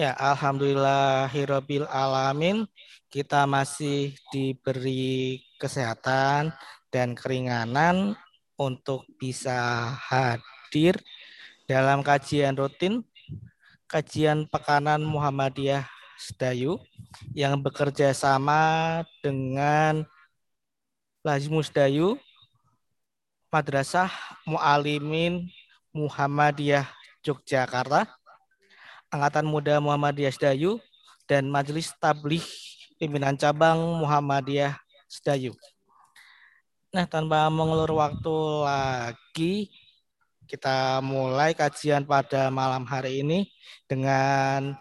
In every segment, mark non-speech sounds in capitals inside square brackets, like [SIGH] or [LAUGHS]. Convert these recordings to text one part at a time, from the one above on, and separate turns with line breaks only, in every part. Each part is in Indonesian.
Ya, alhamdulillahirabbil alamin. Kita masih diberi kesehatan dan keringanan untuk bisa hadir dalam kajian rutin kajian pekanan Muhammadiyah Sedayu yang bekerja sama dengan Lazmus Dayu Madrasah Mualimin Muhammadiyah Yogyakarta Angkatan Muda Muhammadiyah Sedayu dan Majelis Tabligh Pimpinan Cabang Muhammadiyah Sedayu. Nah, tanpa mengulur waktu lagi, kita mulai kajian pada malam hari ini dengan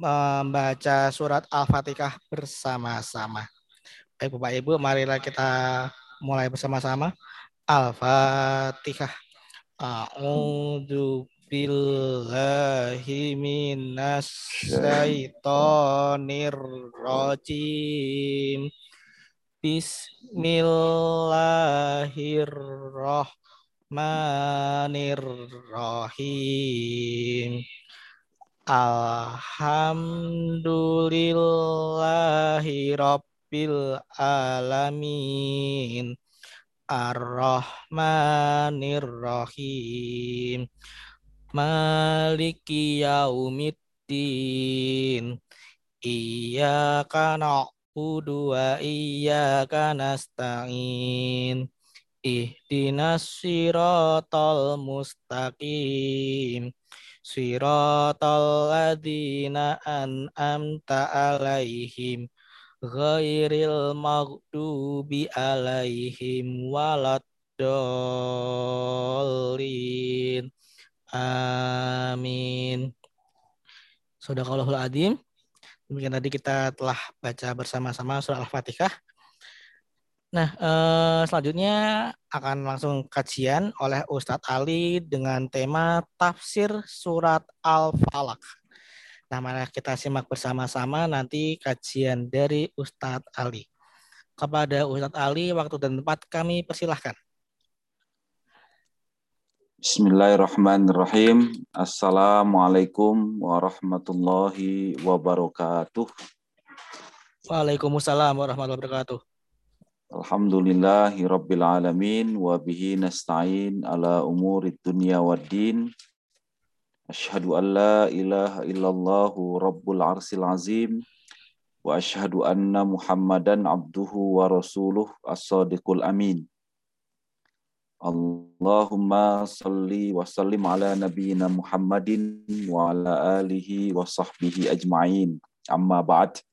membaca surat Al-Fatihah bersama-sama. Baik Bapak Ibu, marilah kita mulai bersama-sama. Al-Fatihah. Billahi minas syaitonir rajim. Bismillahirrahmanirrahim. Alhamdulillahi rabbil alamin. Ar-Rahmanir-Rahim. Maliki yaumiddin. Iyyaka na'budu wa iyyaka nasta'in. Ihdinas siratal mustaqim. Siratal ladzina an'amta alaihim ghairil maghdubi alaihim waladdallin. Amin. Sadaqallahul Adim. Demikian tadi kita telah baca bersama-sama surah Al-Fatihah. Nah, eh, selanjutnya akan langsung kajian oleh Ustadz Ali dengan tema tafsir surat Al-Falaq. Nah, mari kita simak bersama-sama nanti kajian dari Ustadz Ali. Kepada Ustadz Ali, waktu dan tempat kami persilahkan.
Bismillahirrahmanirrahim. Assalamualaikum warahmatullahi wabarakatuh.
Waalaikumsalam warahmatullahi wabarakatuh.
Alhamdulillahi rabbil alamin wa bihi nasta'in ala umuri dunya waddin. Asyhadu an la ilaha illallahu rabbul arsil azim wa asyhadu anna Muhammadan abduhu wa rasuluh as-sadiqul amin. Allahumma salli wa sallim ala nabiyyina Muhammadin wa ala alihi wa sahbihi ajma'in. Amma ba'd.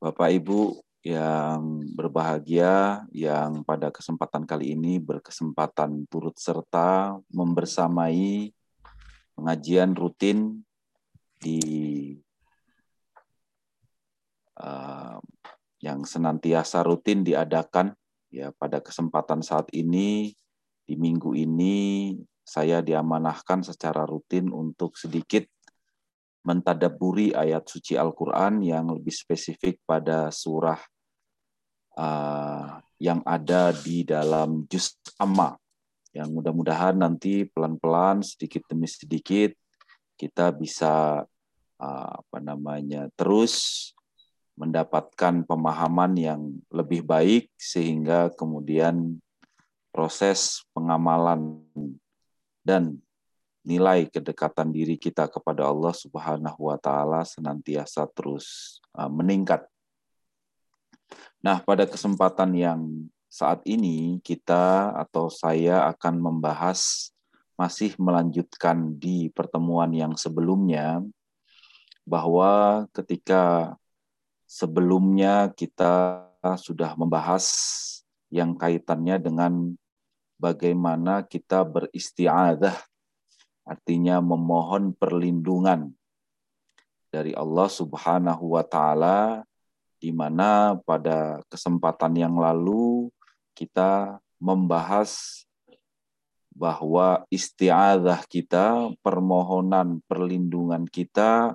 Bapak Ibu yang berbahagia yang pada kesempatan kali ini berkesempatan turut serta membersamai pengajian rutin di uh, yang senantiasa rutin diadakan ya pada kesempatan saat ini di minggu ini saya diamanahkan secara rutin untuk sedikit mentadaburi ayat suci Al-Quran yang lebih spesifik pada surah uh, yang ada di dalam juz amma. Yang mudah-mudahan nanti pelan-pelan sedikit demi sedikit kita bisa uh, apa namanya terus mendapatkan pemahaman yang lebih baik sehingga kemudian proses pengamalan dan nilai kedekatan diri kita kepada Allah Subhanahu wa taala senantiasa terus uh, meningkat. Nah, pada kesempatan yang saat ini kita atau saya akan membahas masih melanjutkan di pertemuan yang sebelumnya bahwa ketika sebelumnya kita sudah membahas yang kaitannya dengan bagaimana kita beristiadah, artinya memohon perlindungan dari Allah Subhanahu wa taala di mana pada kesempatan yang lalu kita membahas bahwa istiadah kita, permohonan perlindungan kita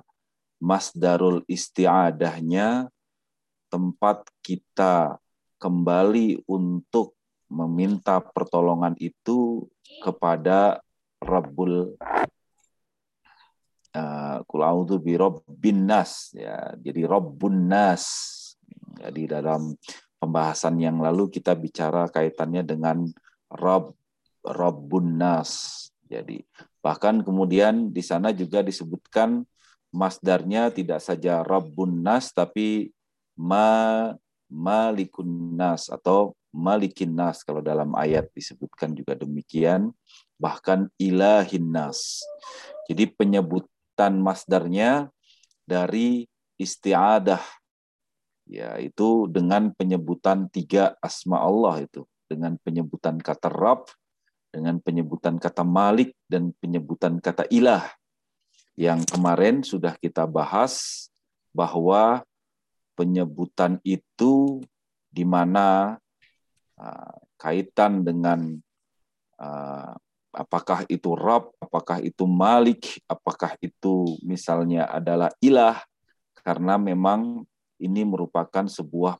masdarul isti'adahnya tempat kita kembali untuk meminta pertolongan itu kepada Rabbul Kul a'udzu bi rabbin nas ya. Jadi rabbun nas. Jadi dalam pembahasan yang lalu kita bicara kaitannya dengan Rabb Rabbun nas. Jadi bahkan kemudian di sana juga disebutkan masdarnya tidak saja Rabbun nas tapi ma malikun nas atau malikin nas kalau dalam ayat disebutkan juga demikian bahkan ilahin nas. Jadi penyebutan masdarnya dari istiadah yaitu dengan penyebutan tiga asma Allah itu dengan penyebutan kata Rabb dengan penyebutan kata Malik dan penyebutan kata Ilah yang kemarin sudah kita bahas bahwa penyebutan itu di mana uh, kaitan dengan uh, apakah itu Rabb, apakah itu Malik, apakah itu misalnya adalah Ilah karena memang ini merupakan sebuah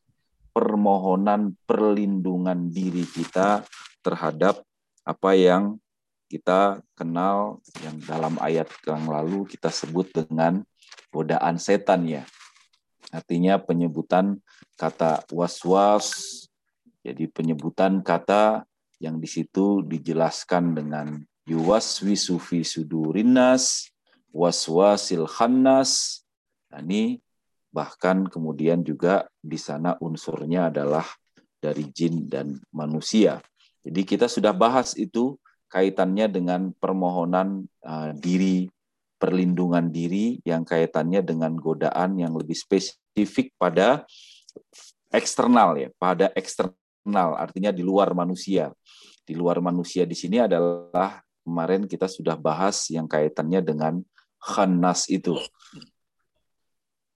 permohonan perlindungan diri kita terhadap apa yang kita kenal yang dalam ayat yang lalu kita sebut dengan godaan setan ya. Artinya penyebutan kata was-was, jadi penyebutan kata yang di situ dijelaskan dengan yuwaswisu fi sudurinas, waswasil khannas. Nah, ini Bahkan kemudian juga di sana unsurnya adalah dari jin dan manusia. Jadi kita sudah bahas itu kaitannya dengan permohonan uh, diri, perlindungan diri yang kaitannya dengan godaan yang lebih spesifik pada eksternal ya, pada eksternal artinya di luar manusia. Di luar manusia di sini adalah kemarin kita sudah bahas yang kaitannya dengan khannas itu.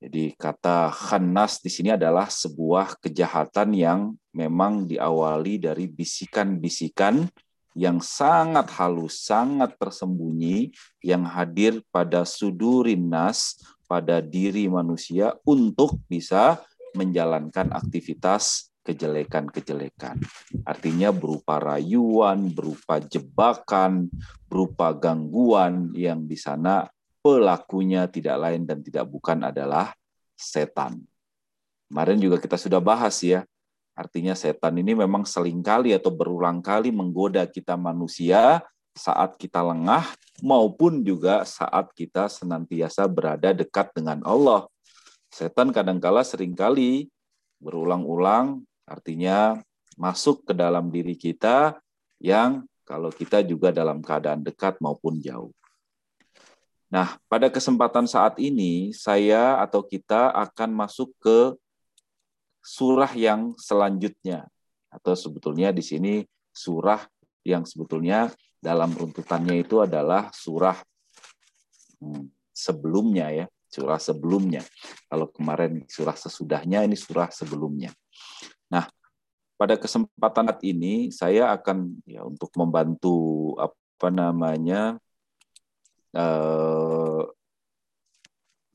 Jadi kata khannas di sini adalah sebuah kejahatan yang memang diawali dari bisikan-bisikan yang sangat halus, sangat tersembunyi yang hadir pada sudurin nas, pada diri manusia untuk bisa menjalankan aktivitas kejelekan-kejelekan. Artinya berupa rayuan, berupa jebakan, berupa gangguan yang di sana pelakunya tidak lain dan tidak bukan adalah setan. Kemarin juga kita sudah bahas ya, artinya setan ini memang selingkali atau berulang kali menggoda kita manusia saat kita lengah maupun juga saat kita senantiasa berada dekat dengan Allah. Setan kadangkala sering kali berulang-ulang artinya masuk ke dalam diri kita yang kalau kita juga dalam keadaan dekat maupun jauh. Nah, pada kesempatan saat ini saya atau kita akan masuk ke surah yang selanjutnya atau sebetulnya di sini surah yang sebetulnya dalam runtutannya itu adalah surah hmm, sebelumnya ya, surah sebelumnya. Kalau kemarin surah sesudahnya ini surah sebelumnya. Nah, pada kesempatan ini saya akan ya untuk membantu apa namanya eh,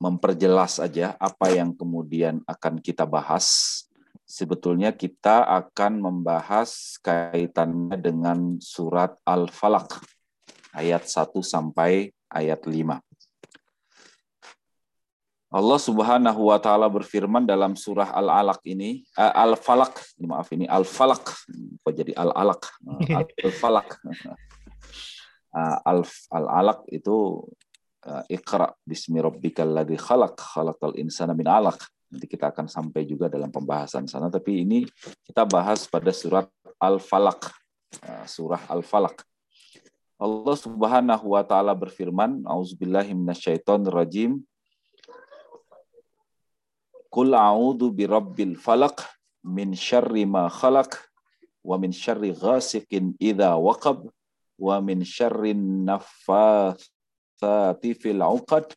memperjelas aja apa yang kemudian akan kita bahas. Sebetulnya kita akan membahas kaitannya dengan surat Al-Falaq ayat 1 sampai ayat 5. Allah Subhanahu wa taala berfirman dalam surah Al-Alaq ini, uh, Al-Falaq, maaf ini Al-Falaq, kok jadi Al-Alaq? [LAUGHS] Al-Falaq. uh, al al alaq itu iqra bismi rabbikal ladzi khalaq khalaqal insana min alaq. Nanti kita akan sampai juga dalam pembahasan sana. Tapi ini kita bahas pada surat al falaq uh, surah al falaq Allah Subhanahu wa taala berfirman auzubillahi minasyaitonir rajim a'udzu birabbil falaq min syarri ma khalaq wa min syarri ghasiqin idza waqab wa min syarrin naffatsati fil 'uqad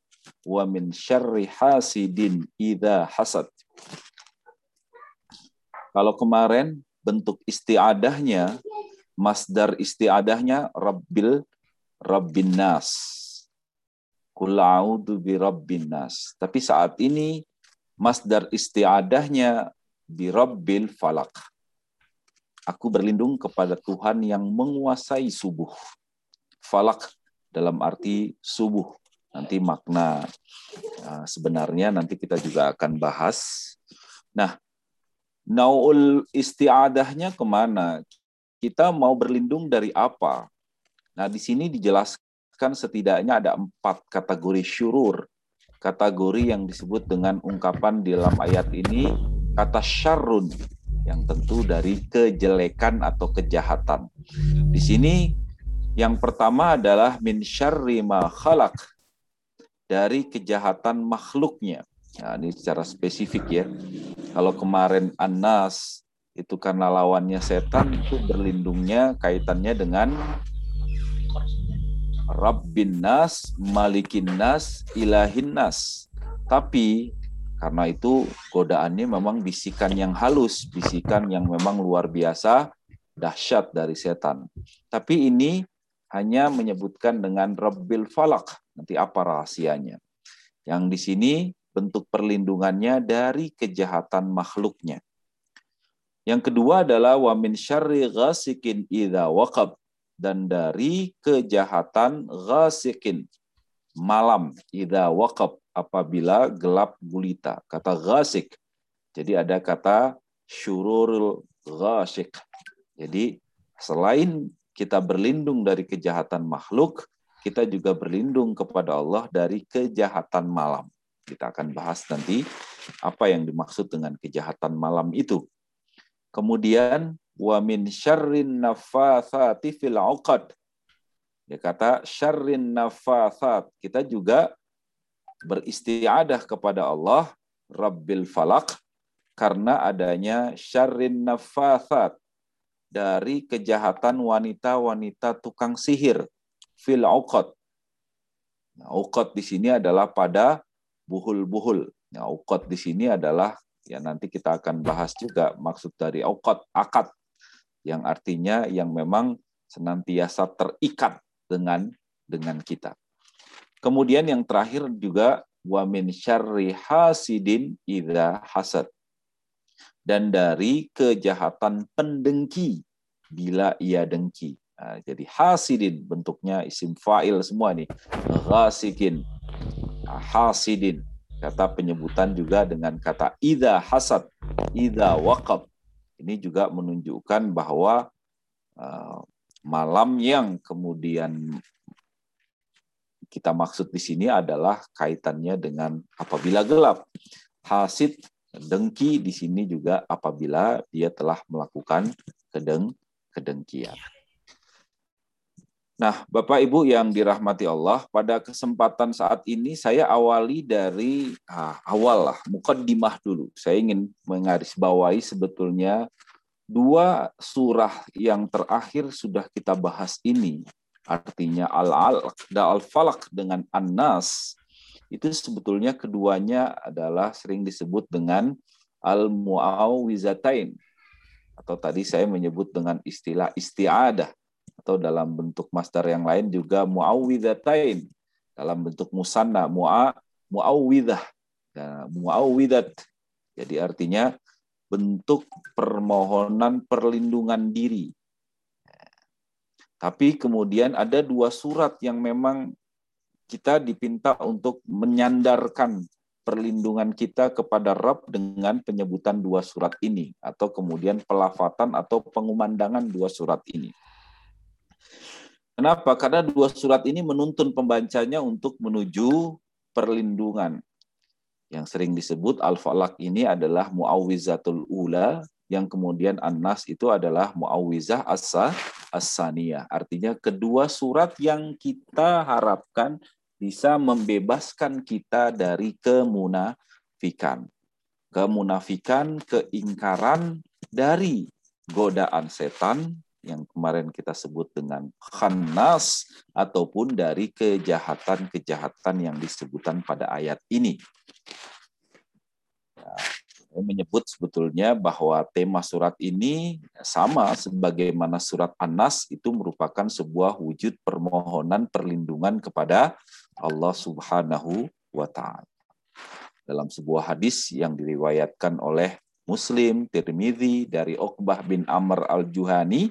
wa min syarri hasidin idza hasad. Kalau kemarin bentuk istiadahnya, masdar istiadahnya rabbil rabbin nas. Qul a'udzu bi rabbin nas. Tapi saat ini masdar istiadahnya bi rabbil falak Aku berlindung kepada Tuhan yang menguasai subuh. Falak dalam arti subuh. nanti makna uh, sebenarnya nanti kita juga akan bahas. Nah, naul istiadahnya ke mana? Kita mau berlindung dari apa? Nah, di sini dijelaskan setidaknya ada empat kategori syurur. Kategori yang disebut dengan ungkapan di dalam ayat ini kata syarrun yang tentu dari kejelekan atau kejahatan. Di sini yang pertama adalah min syarri ma khalaq dari kejahatan makhluknya. Nah, ini secara spesifik ya. Kalau kemarin Anas itu karena lawannya setan itu berlindungnya kaitannya dengan Rabbin Nas, Malikin Nas, Ilahin Nas. Tapi karena itu godaannya memang bisikan yang halus, bisikan yang memang luar biasa, dahsyat dari setan. Tapi ini hanya menyebutkan dengan Rabbil Falak. Nanti apa rahasianya? Yang di sini bentuk perlindungannya dari kejahatan makhluknya. Yang kedua adalah wa min syarri ghasikin idza waqab dan dari kejahatan ghasikin malam idza waqab apabila gelap gulita. Kata ghasik. Jadi ada kata syururul ghasik. Jadi selain kita berlindung dari kejahatan makhluk, kita juga berlindung kepada Allah dari kejahatan malam. Kita akan bahas nanti apa yang dimaksud dengan kejahatan malam itu. Kemudian wa min syarrin nafathati fil 'uqad. Dia kata syarrin nafasat. Kita juga beristiadah kepada Allah Rabbil Falak karena adanya syarrin nafasat dari kejahatan wanita-wanita tukang sihir fil uqad. Nah, uqad di sini adalah pada buhul-buhul. Nah, uqad di sini adalah ya nanti kita akan bahas juga maksud dari uqad akad yang artinya yang memang senantiasa terikat dengan dengan kita. Kemudian yang terakhir juga wa min syarri hasidin idza hasad. Dan dari kejahatan pendengki bila ia dengki. Nah, jadi hasidin bentuknya isim fa'il semua nih. Ghasikin. Hasidin. Kata penyebutan juga dengan kata idza hasad, idza waqab. Ini juga menunjukkan bahwa uh, malam yang kemudian kita maksud di sini adalah kaitannya dengan apabila gelap. Hasid dengki di sini juga apabila dia telah melakukan kedeng kedengkian. Nah, Bapak Ibu yang dirahmati Allah, pada kesempatan saat ini saya awali dari ah, awal lah, mukaddimah dulu. Saya ingin menggarisbawahi sebetulnya dua surah yang terakhir sudah kita bahas ini artinya al-alaq dan al-falak dengan an-nas itu sebetulnya keduanya adalah sering disebut dengan al-muawwizatain atau tadi saya menyebut dengan istilah isti'adah. Atau dalam bentuk masdar yang lain juga muawwidzatain dalam bentuk musanna mu'a muawwidzah ya, muawwidzat jadi artinya bentuk permohonan perlindungan diri. Tapi kemudian ada dua surat yang memang kita dipinta untuk menyandarkan perlindungan kita kepada Rabb dengan penyebutan dua surat ini atau kemudian pelafatan atau pengumandangan dua surat ini. Kenapa? Karena dua surat ini menuntun pembacanya untuk menuju perlindungan. Yang sering disebut Al-Falaq ini adalah muawwizatul ula yang kemudian An-Nas itu adalah Muawwizah Asa As-Saniyah. Artinya kedua surat yang kita harapkan bisa membebaskan kita dari kemunafikan. Kemunafikan, keingkaran dari godaan setan yang kemarin kita sebut dengan khannas ataupun dari kejahatan-kejahatan yang disebutkan pada ayat ini menyebut sebetulnya bahwa tema surat ini sama sebagaimana surat An-Nas itu merupakan sebuah wujud permohonan perlindungan kepada Allah Subhanahu wa taala. Dalam sebuah hadis yang diriwayatkan oleh Muslim Tirmidzi dari Uqbah bin Amr al-Juhani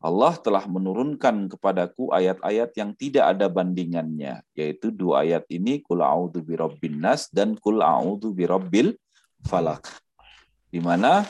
Allah telah menurunkan kepadaku ayat-ayat yang tidak ada bandingannya, yaitu dua ayat ini kul a'udzu birabbin nas dan kul a'udzu birabbil falak. Di mana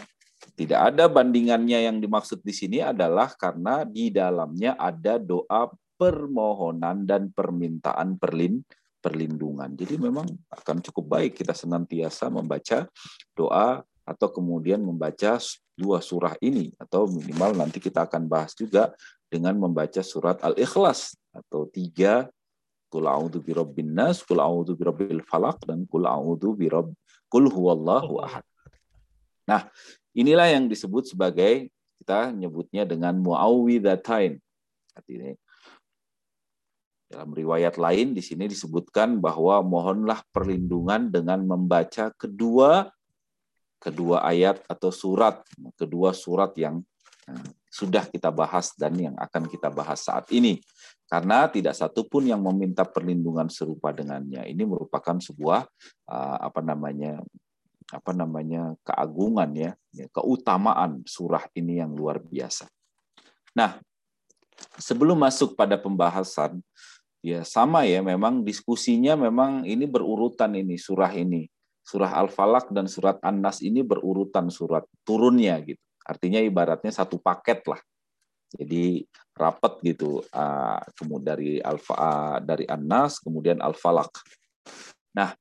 tidak ada bandingannya yang dimaksud di sini adalah karena di dalamnya ada doa permohonan dan permintaan perlin perlindungan. Jadi memang akan cukup baik kita senantiasa membaca doa atau kemudian membaca dua surah ini atau minimal nanti kita akan bahas juga dengan membaca surat Al-Ikhlas atau tiga Kul a'udzu birabbin nas, kul a'udzu birabbil falaq dan kul a'udzu birabb kul huwallahu ahad. Nah, inilah yang disebut sebagai kita nyebutnya dengan muawwidzatain. Artinya dalam riwayat lain di sini disebutkan bahwa mohonlah perlindungan dengan membaca kedua kedua ayat atau surat, kedua surat yang eh, sudah kita bahas dan yang akan kita bahas saat ini. Karena tidak satu pun yang meminta perlindungan serupa dengannya. Ini merupakan sebuah eh, apa namanya apa namanya keagungan ya, ya, keutamaan surah ini yang luar biasa. Nah, sebelum masuk pada pembahasan, ya sama ya, memang diskusinya memang ini berurutan ini surah ini surah Al-Falaq dan surat An-Nas ini berurutan surat turunnya gitu. Artinya ibaratnya satu paket lah. Jadi rapat gitu uh, kemudian dari Alfa uh, dari An-Nas kemudian Al-Falaq. Nah,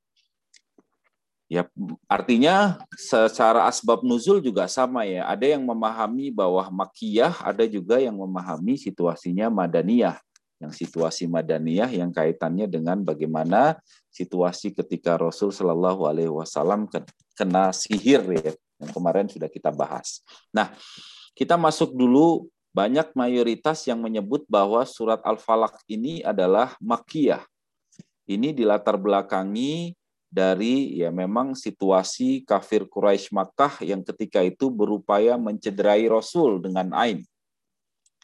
ya artinya secara asbab nuzul juga sama ya. Ada yang memahami bahwa makiyah, ada juga yang memahami situasinya madaniyah yang situasi madaniyah yang kaitannya dengan bagaimana situasi ketika Rasul Shallallahu Alaihi Wasallam kena sihir ya yang kemarin sudah kita bahas. Nah kita masuk dulu banyak mayoritas yang menyebut bahwa surat Al-Falaq ini adalah makiyah. Ini dilatar belakangi dari ya memang situasi kafir Quraisy Makkah yang ketika itu berupaya mencederai Rasul dengan ain.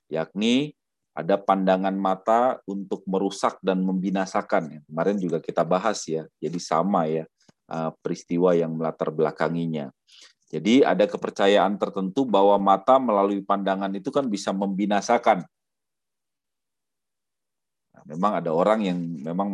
Yakni ada pandangan mata untuk merusak dan membinasakan. Kemarin juga kita bahas ya, jadi sama ya uh, peristiwa yang melatar belakanginya. Jadi ada kepercayaan tertentu bahwa mata melalui pandangan itu kan bisa membinasakan. Nah, memang ada orang yang memang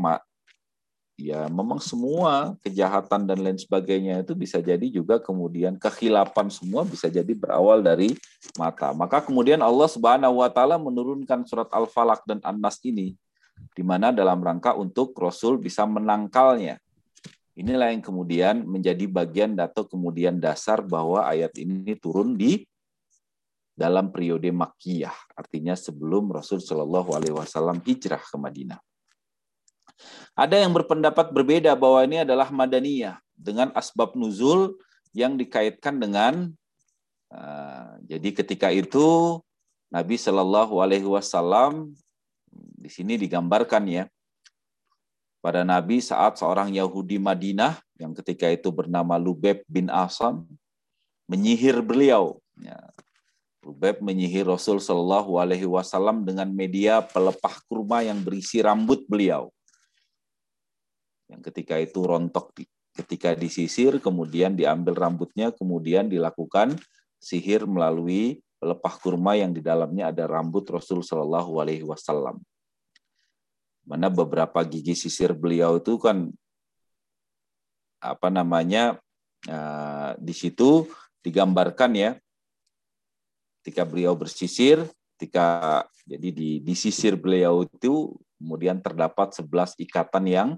ya memang semua kejahatan dan lain sebagainya itu bisa jadi juga kemudian kehilapan semua bisa jadi berawal dari mata. Maka kemudian Allah Subhanahu wa taala menurunkan surat Al-Falaq dan An-Nas ini di mana dalam rangka untuk Rasul bisa menangkalnya. Inilah yang kemudian menjadi bagian atau kemudian dasar bahwa ayat ini turun di dalam periode Makkiyah, artinya sebelum Rasul Shallallahu Alaihi Wasallam hijrah ke Madinah. Ada yang berpendapat berbeda bahwa ini adalah madaniyah dengan asbab nuzul yang dikaitkan dengan uh, jadi ketika itu Nabi Shallallahu Alaihi Wasallam di sini digambarkan ya pada Nabi saat seorang Yahudi Madinah yang ketika itu bernama Lubeb bin Asam menyihir beliau. Ya. Lubeb menyihir Rasul Shallallahu Alaihi Wasallam dengan media pelepah kurma yang berisi rambut beliau yang ketika itu rontok ketika disisir kemudian diambil rambutnya kemudian dilakukan sihir melalui pelepah kurma yang di dalamnya ada rambut Rasul Shallallahu Alaihi Wasallam. Mana beberapa gigi sisir beliau itu kan apa namanya uh, di situ digambarkan ya ketika beliau bersisir ketika jadi di, di sisir beliau itu kemudian terdapat 11 ikatan yang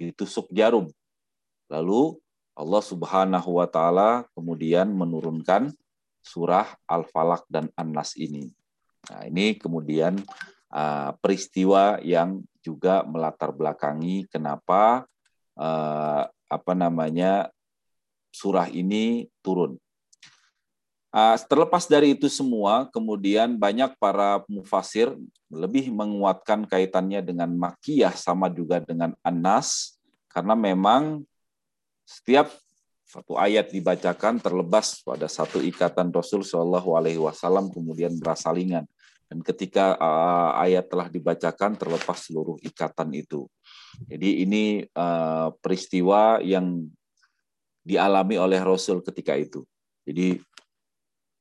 ditusuk jarum. Lalu Allah Subhanahu wa taala kemudian menurunkan surah Al-Falaq dan An-Nas ini. Nah, ini kemudian uh, peristiwa yang juga melatar belakangi kenapa uh, apa namanya surah ini turun. Uh, terlepas dari itu semua, kemudian banyak para mufasir lebih menguatkan kaitannya dengan makiyah sama juga dengan anas, karena memang setiap satu ayat dibacakan terlebas pada satu ikatan Rasul Shallallahu Alaihi Wasallam kemudian berasalingan dan ketika uh, ayat telah dibacakan terlepas seluruh ikatan itu. Jadi ini uh, peristiwa yang dialami oleh Rasul ketika itu. Jadi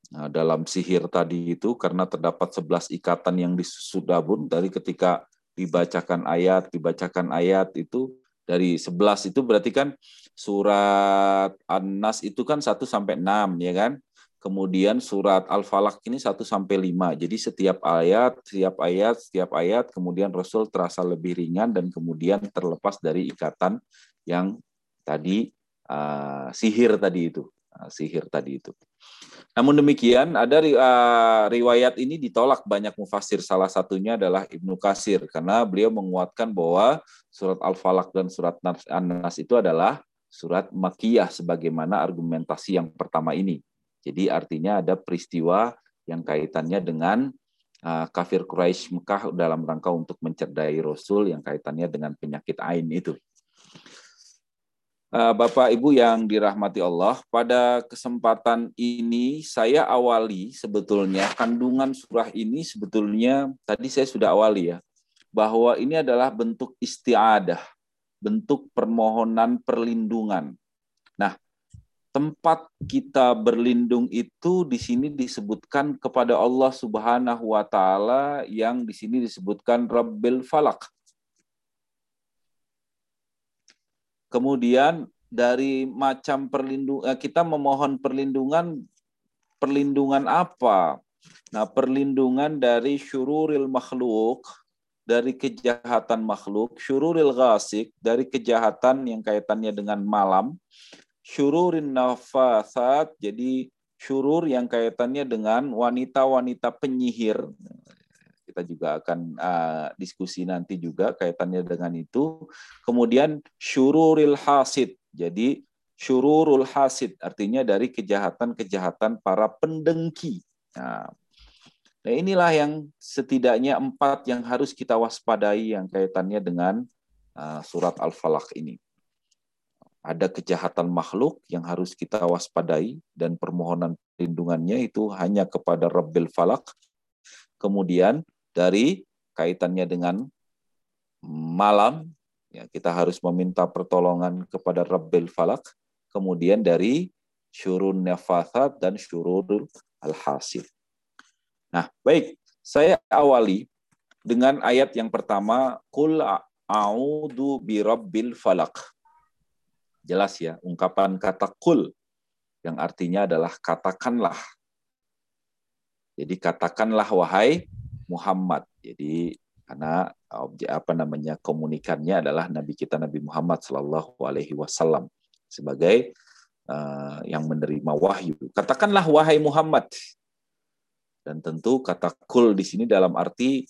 Nah, dalam sihir tadi itu karena terdapat 11 ikatan yang disudabun dari ketika dibacakan ayat, dibacakan ayat itu dari 11 itu berarti kan surat An-Nas itu kan 1 sampai 6 ya kan? Kemudian surat Al-Falaq ini 1 sampai 5. Jadi setiap ayat, setiap ayat, setiap ayat kemudian Rasul terasa lebih ringan dan kemudian terlepas dari ikatan yang tadi uh, sihir tadi itu, uh, sihir tadi itu. Namun demikian, ada uh, riwayat ini ditolak banyak mufasir. Salah satunya adalah Ibnu Kasir, karena beliau menguatkan bahwa surat Al-Falaq dan surat An-Nas itu adalah surat Makiyah sebagaimana argumentasi yang pertama ini. Jadi artinya ada peristiwa yang kaitannya dengan uh, kafir Quraisy Mekah dalam rangka untuk mencerdai Rasul yang kaitannya dengan penyakit ain itu. Eh, Bapak Ibu yang dirahmati Allah, pada kesempatan ini saya awali sebetulnya kandungan surah ini sebetulnya tadi saya sudah awali ya, bahwa ini adalah bentuk istiadah, bentuk permohonan perlindungan. Nah, tempat kita berlindung itu di sini disebutkan kepada Allah Subhanahu wa taala yang di sini disebutkan Rabbil Falak. Kemudian dari macam perlindungan eh, kita memohon perlindungan perlindungan apa? Nah, perlindungan dari syururil makhluk, dari kejahatan makhluk, syururil ghasik, dari kejahatan yang kaitannya dengan malam, syururin nafasat, jadi syurur yang kaitannya dengan wanita-wanita penyihir kita juga akan uh, diskusi nanti juga kaitannya dengan itu. Kemudian syururil hasid. Jadi syururul hasid artinya dari kejahatan-kejahatan para pendengki. Nah, nah inilah yang setidaknya empat yang harus kita waspadai yang kaitannya dengan uh, surat Al-Falaq ini. Ada kejahatan makhluk yang harus kita waspadai dan permohonan perlindungannya itu hanya kepada Rabbil Falak. Kemudian dari kaitannya dengan malam, ya, kita harus meminta pertolongan kepada Rabbil Falak, kemudian dari syurun nafasat dan syurul al-hasil. Nah, baik, saya awali dengan ayat yang pertama, a'udhu bi rabbil falak. Jelas ya, ungkapan kata kul yang artinya adalah katakanlah. Jadi katakanlah wahai Muhammad. Jadi karena objek apa namanya komunikannya adalah Nabi kita Nabi Muhammad Shallallahu Alaihi Wasallam sebagai uh, yang menerima wahyu. Katakanlah wahai Muhammad. Dan tentu kata kul di sini dalam arti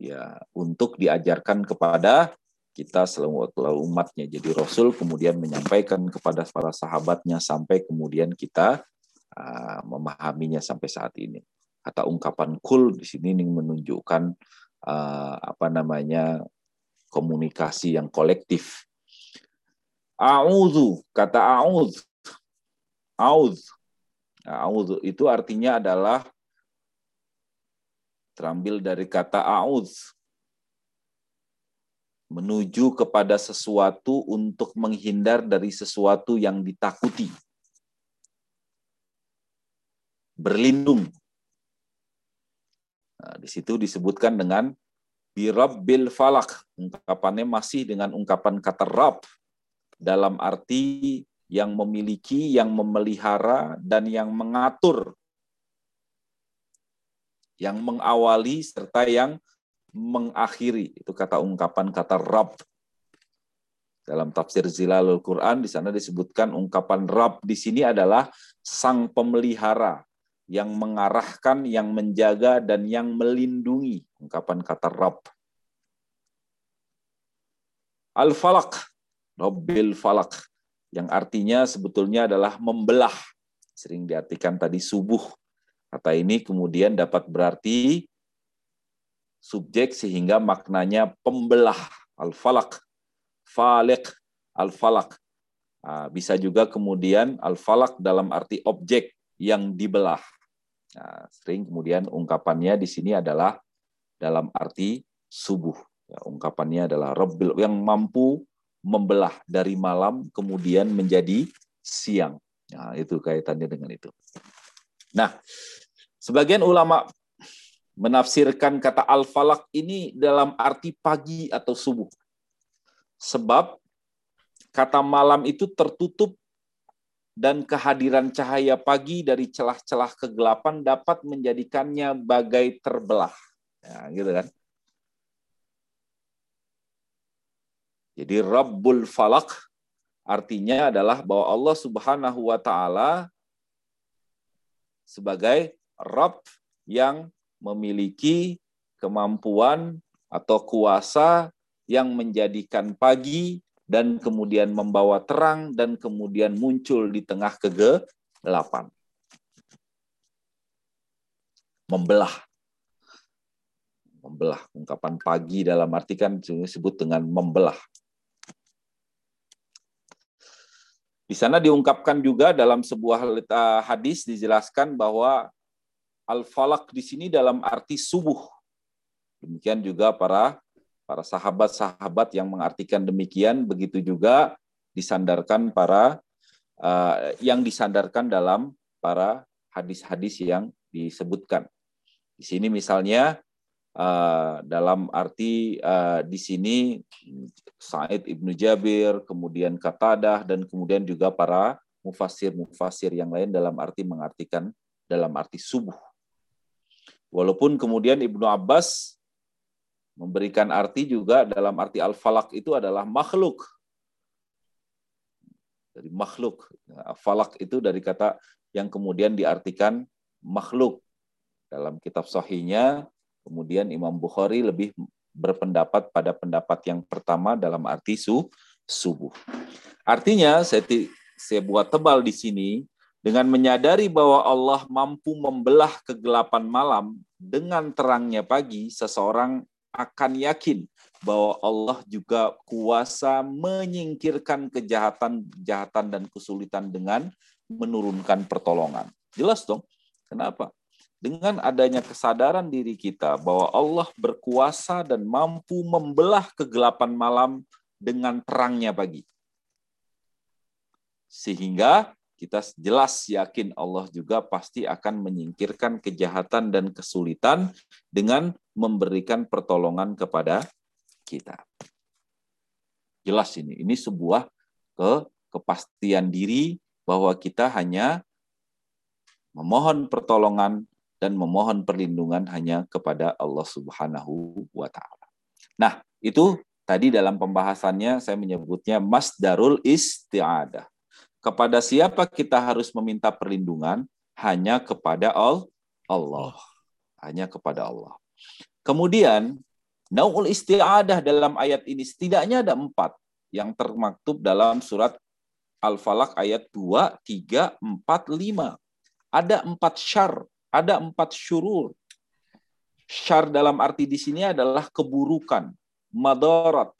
ya untuk diajarkan kepada kita selalu umatnya. Jadi Rasul kemudian menyampaikan kepada para sahabatnya sampai kemudian kita uh, memahaminya sampai saat ini kata ungkapan kul di sini ini menunjukkan uh, apa namanya komunikasi yang kolektif. A'udzu, kata a'udz. A'udz. A'udzu itu artinya adalah terambil dari kata a'udz. Menuju kepada sesuatu untuk menghindar dari sesuatu yang ditakuti. Berlindung Nah, di situ disebutkan dengan birabbil falak. Ungkapannya masih dengan ungkapan kata rab dalam arti yang memiliki, yang memelihara, dan yang mengatur. Yang mengawali serta yang mengakhiri. Itu kata ungkapan kata rab. Dalam tafsir Zilalul Quran, di sana disebutkan ungkapan rab di sini adalah sang pemelihara, yang mengarahkan, yang menjaga, dan yang melindungi. Ungkapan kata Rabb. Al-Falak, Rabbil Falak, yang artinya sebetulnya adalah membelah. Sering diartikan tadi subuh. Kata ini kemudian dapat berarti subjek sehingga maknanya pembelah. Al-Falak, Falik, Al-Falak. Nah, bisa juga kemudian Al-Falak dalam arti objek yang dibelah. Nah, sering kemudian ungkapannya di sini adalah dalam arti subuh. Ya, ungkapannya adalah Rabbil yang mampu membelah dari malam kemudian menjadi siang. Nah, itu kaitannya dengan itu. Nah, Sebagian ulama menafsirkan kata al-falak ini dalam arti pagi atau subuh. Sebab kata malam itu tertutup dan kehadiran cahaya pagi dari celah-celah kegelapan dapat menjadikannya bagai terbelah. Ya, gitu kan. Jadi Rabbul Falak artinya adalah bahwa Allah Subhanahu wa taala sebagai Rabb yang memiliki kemampuan atau kuasa yang menjadikan pagi dan kemudian membawa terang dan kemudian muncul di tengah kegelapan. Membelah. Membelah. Ungkapan pagi dalam arti kan disebut dengan membelah. Di sana diungkapkan juga dalam sebuah hadis dijelaskan bahwa al-falak di sini dalam arti subuh. Demikian juga para para sahabat-sahabat yang mengartikan demikian begitu juga disandarkan para uh, yang disandarkan dalam para hadis-hadis yang disebutkan. Di sini misalnya uh, dalam arti uh, di sini Said ibnu Jabir, kemudian Katadah dan kemudian juga para mufasir-mufasir yang lain dalam arti mengartikan dalam arti subuh. Walaupun kemudian Ibnu Abbas Memberikan arti juga dalam arti al-falak itu adalah makhluk. Dari makhluk. Falak itu dari kata yang kemudian diartikan makhluk. Dalam kitab sahihnya, kemudian Imam Bukhari lebih berpendapat pada pendapat yang pertama dalam arti su, subuh. Artinya, saya, saya buat tebal di sini, dengan menyadari bahwa Allah mampu membelah kegelapan malam dengan terangnya pagi, seseorang akan yakin bahwa Allah juga kuasa menyingkirkan kejahatan-kejahatan dan kesulitan dengan menurunkan pertolongan. Jelas dong. Kenapa? Dengan adanya kesadaran diri kita bahwa Allah berkuasa dan mampu membelah kegelapan malam dengan terangnya pagi. Sehingga kita jelas yakin Allah juga pasti akan menyingkirkan kejahatan dan kesulitan dengan memberikan pertolongan kepada kita. Jelas ini, ini sebuah ke kepastian diri bahwa kita hanya memohon pertolongan dan memohon perlindungan hanya kepada Allah Subhanahu wa taala. Nah, itu tadi dalam pembahasannya saya menyebutnya masdarul isti'adah. Kepada siapa kita harus meminta perlindungan? Hanya kepada Allah. Hanya kepada Allah. Kemudian, Naul isti'adah dalam ayat ini setidaknya ada empat yang termaktub dalam surat Al-Falaq ayat 2, 3, 4, 5. Ada empat syar, ada empat syurur. Syar dalam arti di sini adalah keburukan, madarat.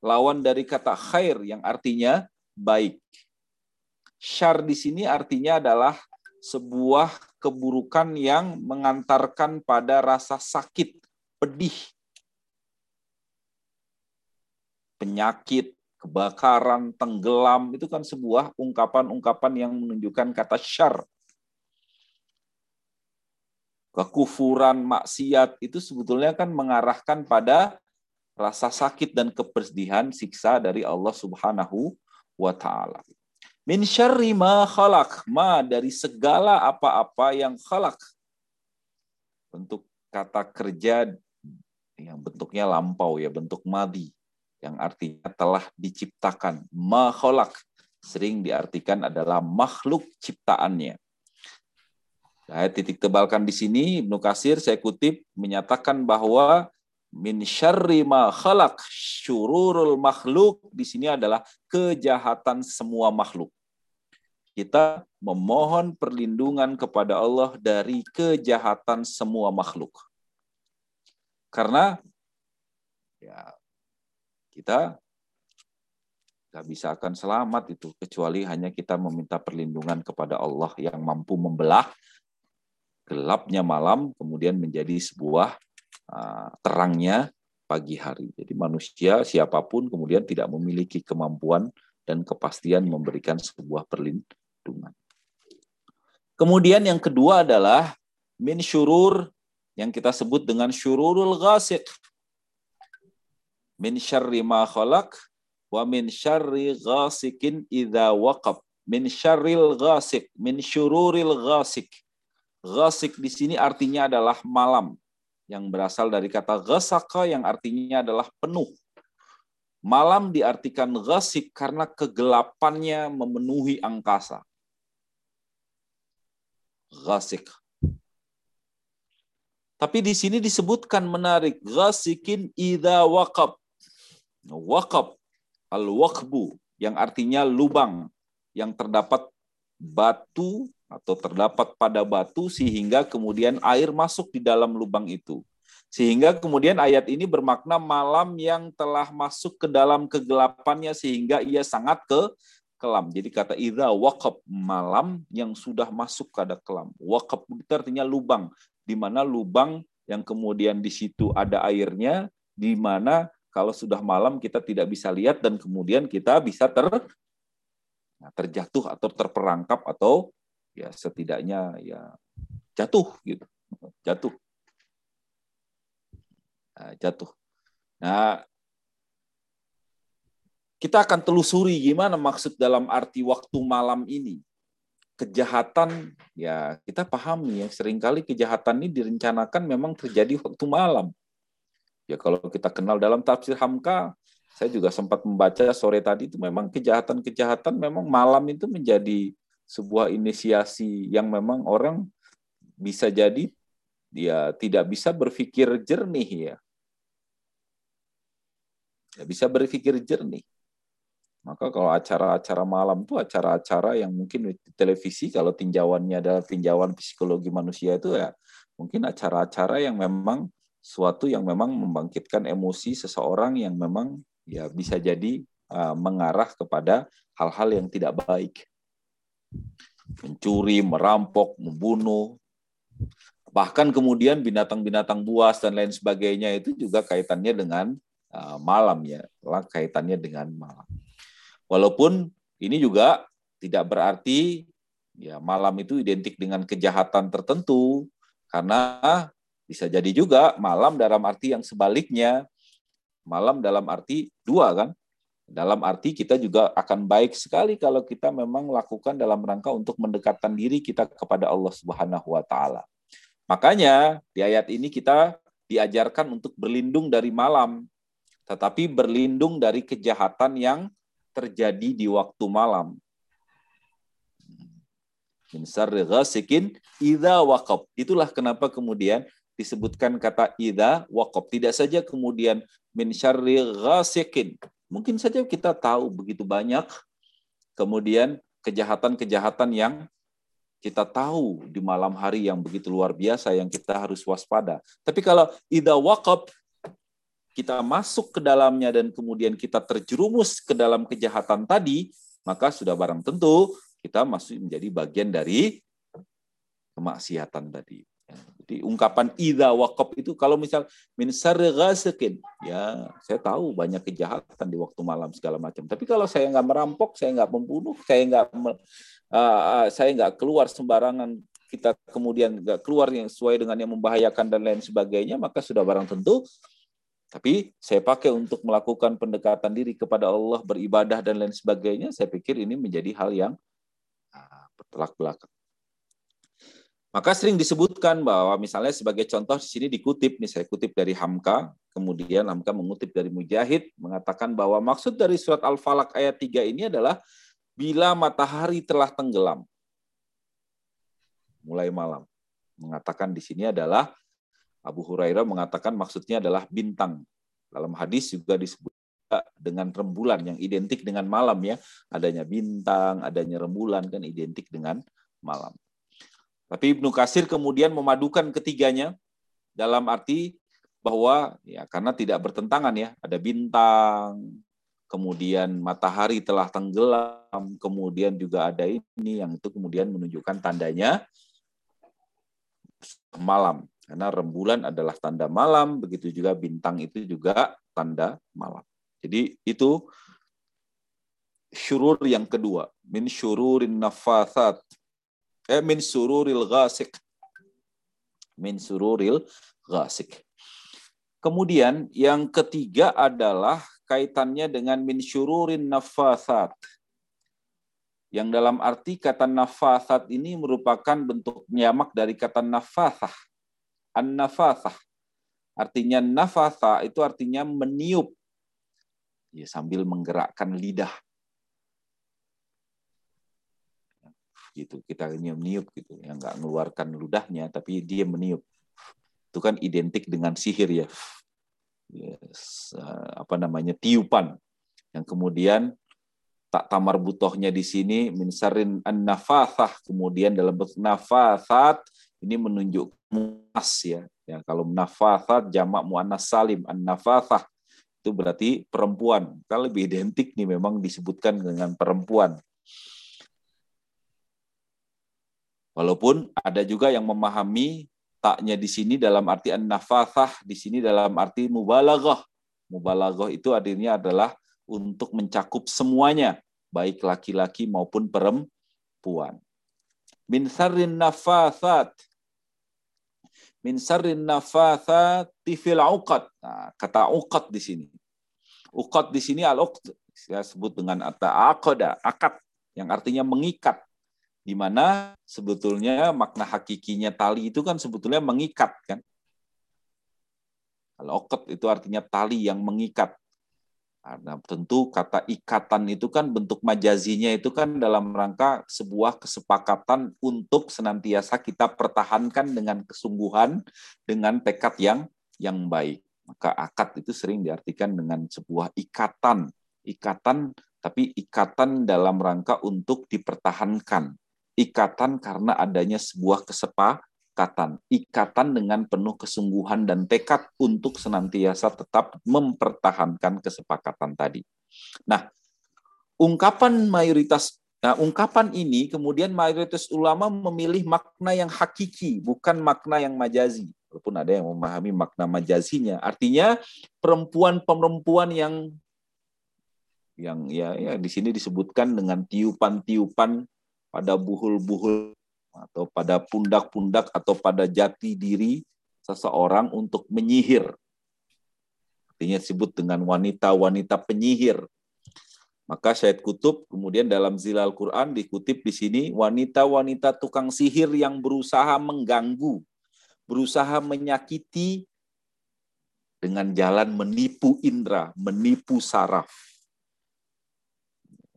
Lawan dari kata khair yang artinya baik. Syar di sini artinya adalah sebuah keburukan yang mengantarkan pada rasa sakit, pedih, penyakit, kebakaran, tenggelam, itu kan sebuah ungkapan-ungkapan yang menunjukkan kata syar. Kekufuran, maksiat, itu sebetulnya kan mengarahkan pada rasa sakit dan kepedihan siksa dari Allah Subhanahu wa taala. Min syarri ma khalaq. Ma dari segala apa-apa yang khalaq. Bentuk kata kerja yang bentuknya lampau ya, bentuk madi. Yang artinya telah diciptakan. Ma khalaq. Sering diartikan adalah makhluk ciptaannya. Saya titik tebalkan di sini Ibnu Kasir saya kutip menyatakan bahwa min syarri ma khalaq syururul makhluk di sini adalah kejahatan semua makhluk kita memohon perlindungan kepada Allah dari kejahatan semua makhluk. Karena ya kita nggak bisa akan selamat itu kecuali hanya kita meminta perlindungan kepada Allah yang mampu membelah gelapnya malam kemudian menjadi sebuah terangnya pagi hari. Jadi manusia siapa pun kemudian tidak memiliki kemampuan dan kepastian memberikan sebuah perlindungan perlindungan. Kemudian yang kedua adalah min syurur yang kita sebut dengan syururul ghasiq. Min syarri ma khalaq wa min syarri ghasikin idza waqab. Min syarril ghasiq, min syururil ghasiq. Ghasiq di sini artinya adalah malam yang berasal dari kata ghasaka yang artinya adalah penuh. Malam diartikan ghasik karena kegelapannya memenuhi angkasa. Ghasik. Tapi di sini disebutkan menarik. Ghasikin idha waqab. Waqab. Al-waqbu. Yang artinya lubang. Yang terdapat batu atau terdapat pada batu sehingga kemudian air masuk di dalam lubang itu. Sehingga kemudian ayat ini bermakna malam yang telah masuk ke dalam kegelapannya sehingga ia sangat ke kelam. Jadi kata idza waqab malam yang sudah masuk ke kelam. Waqab itu artinya lubang, di mana lubang yang kemudian di situ ada airnya, di mana kalau sudah malam kita tidak bisa lihat dan kemudian kita bisa ter nah, terjatuh atau terperangkap atau ya setidaknya ya jatuh gitu. Jatuh. Nah, jatuh. Nah, kita akan telusuri gimana maksud dalam arti waktu malam ini. Kejahatan, ya kita pahami ya, sering kali kejahatan ini direncanakan memang terjadi waktu malam. Ya kalau kita kenal dalam tafsir Hamka, saya juga sempat membaca sore tadi itu memang kejahatan-kejahatan memang malam itu menjadi sebuah inisiasi yang memang orang bisa jadi dia tidak bisa berpikir jernih ya ya bisa berpikir jernih. Maka kalau acara-acara malam itu acara-acara yang mungkin di televisi kalau tinjauannya adalah tinjauan psikologi manusia itu ya mungkin acara-acara yang memang suatu yang memang membangkitkan emosi seseorang yang memang ya bisa jadi uh, mengarah kepada hal-hal yang tidak baik. Mencuri, merampok, membunuh, bahkan kemudian binatang-binatang buas dan lain sebagainya itu juga kaitannya dengan Uh, malam ya, lah kaitannya dengan malam. Walaupun ini juga tidak berarti ya malam itu identik dengan kejahatan tertentu. Karena bisa jadi juga malam dalam arti yang sebaliknya. Malam dalam arti dua kan dalam arti kita juga akan baik sekali kalau kita memang lakukan dalam rangka untuk mendekatkan diri kita kepada Allah Subhanahu wa taala. Makanya di ayat ini kita diajarkan untuk berlindung dari malam tetapi berlindung dari kejahatan yang terjadi di waktu malam. Min idza waqab. Itulah kenapa kemudian disebutkan kata idza waqab. Tidak saja kemudian min syarri ghasikin. Mungkin saja kita tahu begitu banyak kemudian kejahatan-kejahatan yang kita tahu di malam hari yang begitu luar biasa yang kita harus waspada. Tapi kalau idza waqab kita masuk ke dalamnya dan kemudian kita terjerumus ke dalam kejahatan tadi, maka sudah barang tentu kita masih menjadi bagian dari kemaksiatan tadi. Jadi ungkapan ida wakop itu kalau misal min ghasikin, ya saya tahu banyak kejahatan di waktu malam segala macam. Tapi kalau saya nggak merampok, saya nggak membunuh, saya nggak uh, saya nggak keluar sembarangan kita kemudian nggak keluar yang sesuai dengan yang membahayakan dan lain sebagainya, maka sudah barang tentu tapi saya pakai untuk melakukan pendekatan diri kepada Allah, beribadah dan lain sebagainya, saya pikir ini menjadi hal yang bertolak belakang. Maka sering disebutkan bahwa misalnya sebagai contoh di sini dikutip, nih saya kutip dari Hamka, kemudian Hamka mengutip dari Mujahid, mengatakan bahwa maksud dari surat Al-Falaq ayat 3 ini adalah bila matahari telah tenggelam, mulai malam. Mengatakan di sini adalah Abu Hurairah mengatakan maksudnya adalah bintang. Dalam hadis juga disebut dengan rembulan yang identik dengan malam ya. Adanya bintang, adanya rembulan kan identik dengan malam. Tapi Ibnu Kasir kemudian memadukan ketiganya dalam arti bahwa ya karena tidak bertentangan ya, ada bintang, kemudian matahari telah tenggelam, kemudian juga ada ini yang itu kemudian menunjukkan tandanya malam. Karena rembulan adalah tanda malam, begitu juga bintang itu juga tanda malam. Jadi itu syurur yang kedua, min syururin nafasat. Eh min sururil ghasik. Min sururil ghasik. Kemudian yang ketiga adalah kaitannya dengan min syururin nafasat. Yang dalam arti kata nafasat ini merupakan bentuk nyamak dari kata nafasah. An-nafasah. Artinya nafasa itu artinya meniup. Ya, sambil menggerakkan lidah. Gitu. Kita ini meniup gitu. Yang nggak mengeluarkan ludahnya tapi dia meniup. Itu kan identik dengan sihir ya. Yes, eh, apa namanya tiupan. Yang kemudian tak tamar butohnya di sini minsarin an nafathah. Kemudian dalam bentuk nafasat ini menunjuk muas ya. Ya kalau nafasat jamak muannas salim an nafathah. Itu berarti perempuan. Kalau lebih identik nih memang disebutkan dengan perempuan Walaupun ada juga yang memahami taknya di sini dalam arti an-nafathah, di sini dalam arti mubalaghah. Mubalaghah itu artinya adalah untuk mencakup semuanya, baik laki-laki maupun perempuan. Min sarrin nafathat. Min sarrin nafathat fil uqad. Nah, kata uqad di sini. Uqad di sini al-uqd saya sebut dengan ata aqada, akad yang artinya mengikat di mana sebetulnya makna hakikinya tali itu kan sebetulnya mengikat kan. Kalau oket itu artinya tali yang mengikat. Nah, tentu kata ikatan itu kan bentuk majazinya itu kan dalam rangka sebuah kesepakatan untuk senantiasa kita pertahankan dengan kesungguhan, dengan tekad yang yang baik. Maka akad itu sering diartikan dengan sebuah ikatan. Ikatan tapi ikatan dalam rangka untuk dipertahankan ikatan karena adanya sebuah kesepakatan, ikatan dengan penuh kesungguhan dan tekad untuk senantiasa tetap mempertahankan kesepakatan tadi. Nah, ungkapan mayoritas Nah, ungkapan ini kemudian mayoritas ulama memilih makna yang hakiki, bukan makna yang majazi. Walaupun ada yang memahami makna majazinya. Artinya perempuan-perempuan yang yang ya ya di sini disebutkan dengan tiupan-tiupan pada buhul-buhul atau pada pundak-pundak atau pada jati diri seseorang untuk menyihir. Artinya disebut dengan wanita-wanita penyihir. Maka Syed Kutub kemudian dalam Zilal Quran dikutip di sini wanita-wanita tukang sihir yang berusaha mengganggu, berusaha menyakiti dengan jalan menipu indera, menipu saraf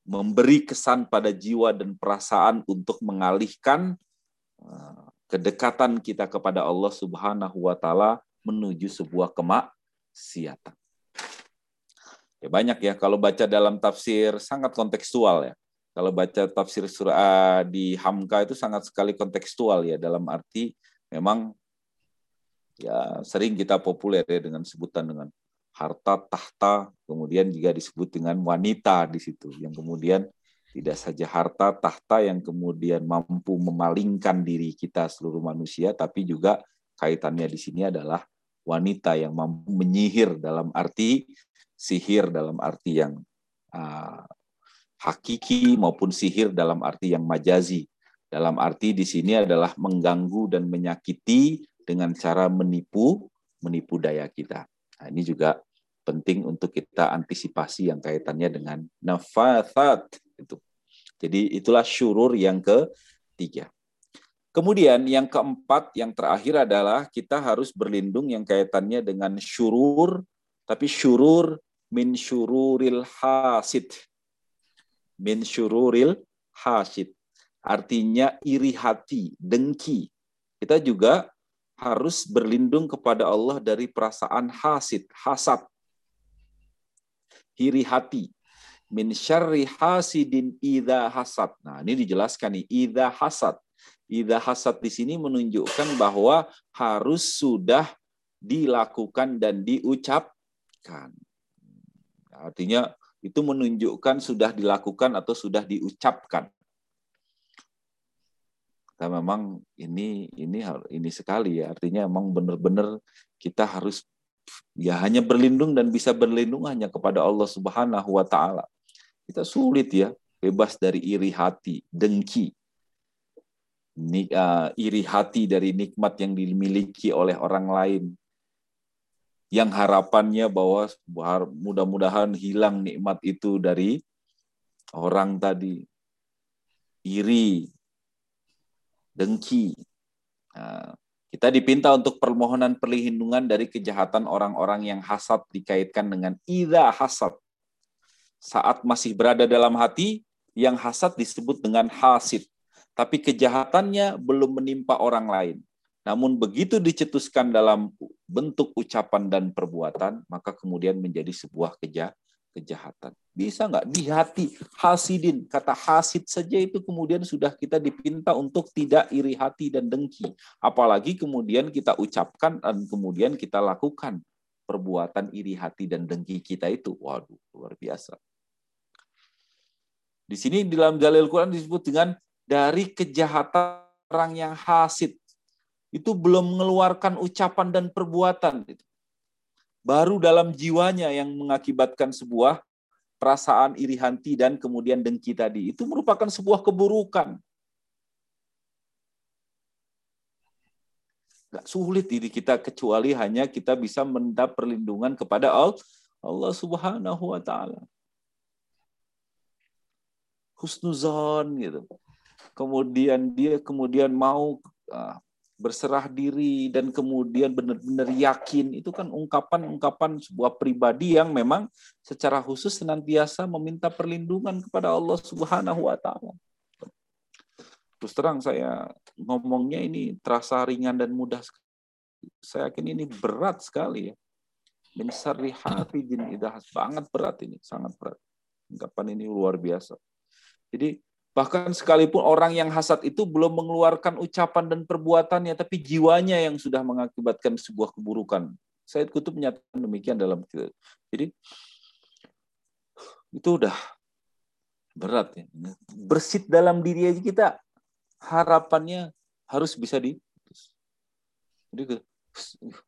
memberi kesan pada jiwa dan perasaan untuk mengalihkan uh, kedekatan kita kepada Allah Subhanahu wa taala menuju sebuah kemaksiatan. Ya banyak ya kalau baca dalam tafsir sangat kontekstual ya. Kalau baca tafsir surah di Hamka itu sangat sekali kontekstual ya dalam arti memang ya sering kita populer ya dengan sebutan dengan harta tahta, kemudian juga disebut dengan wanita di situ, yang kemudian tidak saja harta tahta yang kemudian mampu memalingkan diri kita seluruh manusia, tapi juga kaitannya di sini adalah wanita yang mampu menyihir dalam arti sihir dalam arti yang uh, hakiki maupun sihir dalam arti yang majazi. Dalam arti di sini adalah mengganggu dan menyakiti dengan cara menipu menipu daya kita. Nah, ini juga penting untuk kita antisipasi yang kaitannya dengan nafasat itu. Jadi itulah syurur yang ketiga. Kemudian yang keempat, yang terakhir adalah kita harus berlindung yang kaitannya dengan syurur, tapi syurur min syururil hasid. Min syururil hasid. Artinya iri hati, dengki. Kita juga harus berlindung kepada Allah dari perasaan hasid, hasad, iri hati. Min syarri hasidin idha hasad. Nah, ini dijelaskan nih, idha hasad. Idha hasad di sini menunjukkan bahwa harus sudah dilakukan dan diucapkan. Artinya itu menunjukkan sudah dilakukan atau sudah diucapkan. Nah, memang ini ini ini sekali ya. Artinya memang benar-benar kita harus ya hanya berlindung dan bisa berlindung hanya kepada Allah Subhanahu wa taala. Kita sulit ya bebas dari iri hati, dengki. uh, iri hati dari nikmat yang dimiliki oleh orang lain yang harapannya bahwa mudah-mudahan hilang nikmat itu dari orang tadi iri dengki nah, kita dipinta untuk permohonan perlindungan dari kejahatan orang-orang yang hasad dikaitkan dengan ida hasad saat masih berada dalam hati yang hasad disebut dengan hasid tapi kejahatannya belum menimpa orang lain. Namun begitu dicetuskan dalam bentuk ucapan dan perbuatan, maka kemudian menjadi sebuah keja kejahatan. Bisa nggak di hati hasidin, kata hasid saja itu kemudian sudah kita dipinta untuk tidak iri hati dan dengki. Apalagi kemudian kita ucapkan dan kemudian kita lakukan perbuatan iri hati dan dengki kita itu. Waduh, luar biasa. Di sini dalam Jalil Quran disebut dengan dari kejahatan orang yang hasid. Itu belum mengeluarkan ucapan dan perbuatan. Baru dalam jiwanya yang mengakibatkan sebuah perasaan iri hati dan kemudian dengki tadi. Itu merupakan sebuah keburukan. Gak sulit diri kita kecuali hanya kita bisa mendapat perlindungan kepada Allah Subhanahu wa taala. Husnuzon gitu kemudian dia kemudian mau uh, berserah diri dan kemudian benar-benar yakin itu kan ungkapan-ungkapan sebuah pribadi yang memang secara khusus senantiasa meminta perlindungan kepada Allah Subhanahu wa taala. Terus terang saya ngomongnya ini terasa ringan dan mudah Saya yakin ini berat sekali ya. Min syarri hafidin idahas banget berat ini, sangat berat. Ungkapan ini luar biasa. Jadi Bahkan sekalipun orang yang hasad itu belum mengeluarkan ucapan dan perbuatannya, tapi jiwanya yang sudah mengakibatkan sebuah keburukan. Said Kutub menyatakan demikian dalam Jadi itu udah berat ya. Bersit dalam diri aja kita harapannya harus bisa di jadi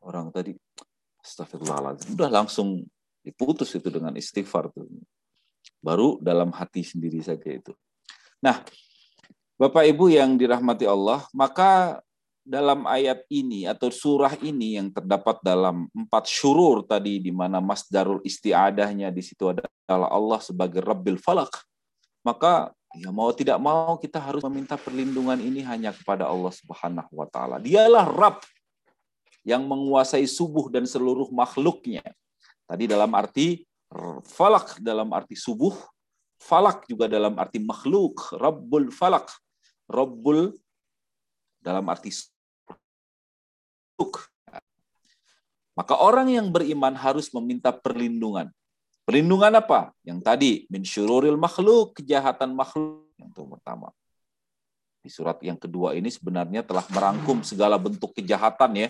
orang tadi astagfirullahaladzim udah langsung diputus itu dengan istighfar tuh. Baru dalam hati sendiri saja itu. Nah, Bapak Ibu yang dirahmati Allah, maka dalam ayat ini atau surah ini yang terdapat dalam empat syurur tadi di mana masdarul isti'adahnya di situ adalah Allah sebagai Rabbil Falak. Maka ya mau tidak mau kita harus meminta perlindungan ini hanya kepada Allah Subhanahu wa taala. Dialah Rabb yang menguasai subuh dan seluruh makhluknya. Tadi dalam arti falak dalam arti subuh, Falak juga dalam arti makhluk, Rabbul Falak. Rabbul dalam arti Maka orang yang beriman harus meminta perlindungan. Perlindungan apa? Yang tadi, min syururil makhluk, kejahatan makhluk. Yang pertama. Di surat yang kedua ini sebenarnya telah merangkum segala bentuk kejahatan ya.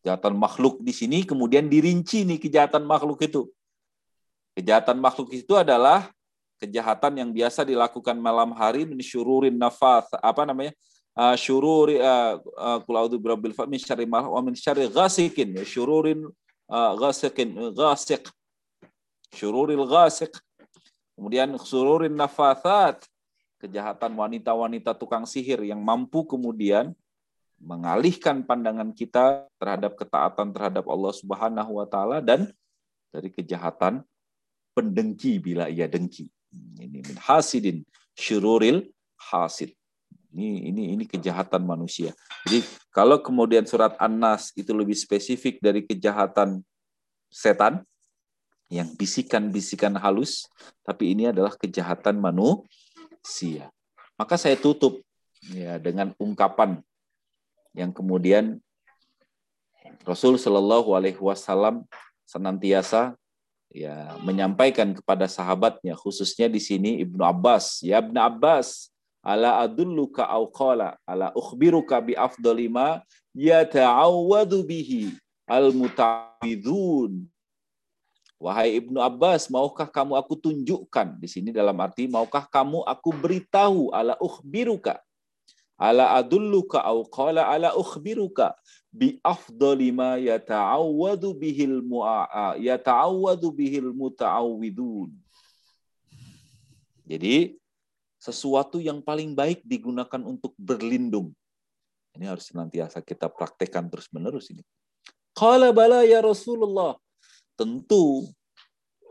Kejahatan makhluk di sini kemudian dirinci nih kejahatan makhluk itu. Kejahatan makhluk itu adalah kejahatan yang biasa dilakukan malam hari min syururin nafas apa namanya uh, syururi uh, qul a'udzu birabbil falaq min syarri ma wa min syarri ghasikin ya, syururin ghasikin ghasiq syururil ghasiq kemudian syururin nafasat kejahatan wanita-wanita tukang sihir yang mampu kemudian mengalihkan pandangan kita terhadap ketaatan terhadap Allah Subhanahu wa taala dan dari kejahatan pendengki bila ia dengki. Ini min hasidin syururil hasid. Ini ini ini kejahatan manusia. Jadi kalau kemudian surat An-Nas itu lebih spesifik dari kejahatan setan yang bisikan-bisikan halus, tapi ini adalah kejahatan manusia. Maka saya tutup ya dengan ungkapan yang kemudian Rasul Shallallahu Alaihi Wasallam senantiasa ya menyampaikan kepada sahabatnya khususnya di sini Ibnu Abbas. Ya Ibnu Abbas ala adulluka au qala ala ukhbiruka bi afdali ma yata'awwadu bihi al mutawidun Wahai Ibnu Abbas, maukah kamu aku tunjukkan? Di sini dalam arti maukah kamu aku beritahu ala ukhbiruka ala adulluka au qala ala ukhbiruka bi afdali ma yata'awwadu bihil mu'a yata'awwadu bihil muta'awwidun. Jadi sesuatu yang paling baik digunakan untuk berlindung Ini harus senantiasa kita praktekkan terus-menerus ini. Qala bala ya Rasulullah. Tentu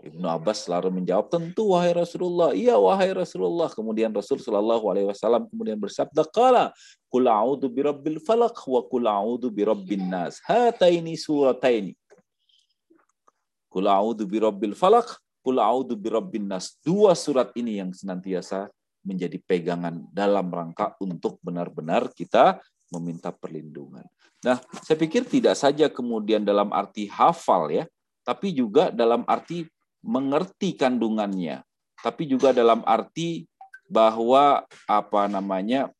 Ibnu Abbas selalu menjawab, tentu wahai Rasulullah, iya wahai Rasulullah. Kemudian Rasul Shallallahu Alaihi Wasallam kemudian bersabda, kala kul a'udhu birabbil falak wa kul a'udhu birabbin nas. Hataini surataini. Kul a'udhu birabbil falak, kul a'udhu birabbin nas. Dua surat ini yang senantiasa menjadi pegangan dalam rangka untuk benar-benar kita meminta perlindungan. Nah, saya pikir tidak saja kemudian dalam arti hafal ya, tapi juga dalam arti mengerti kandungannya, tapi juga dalam arti bahwa apa namanya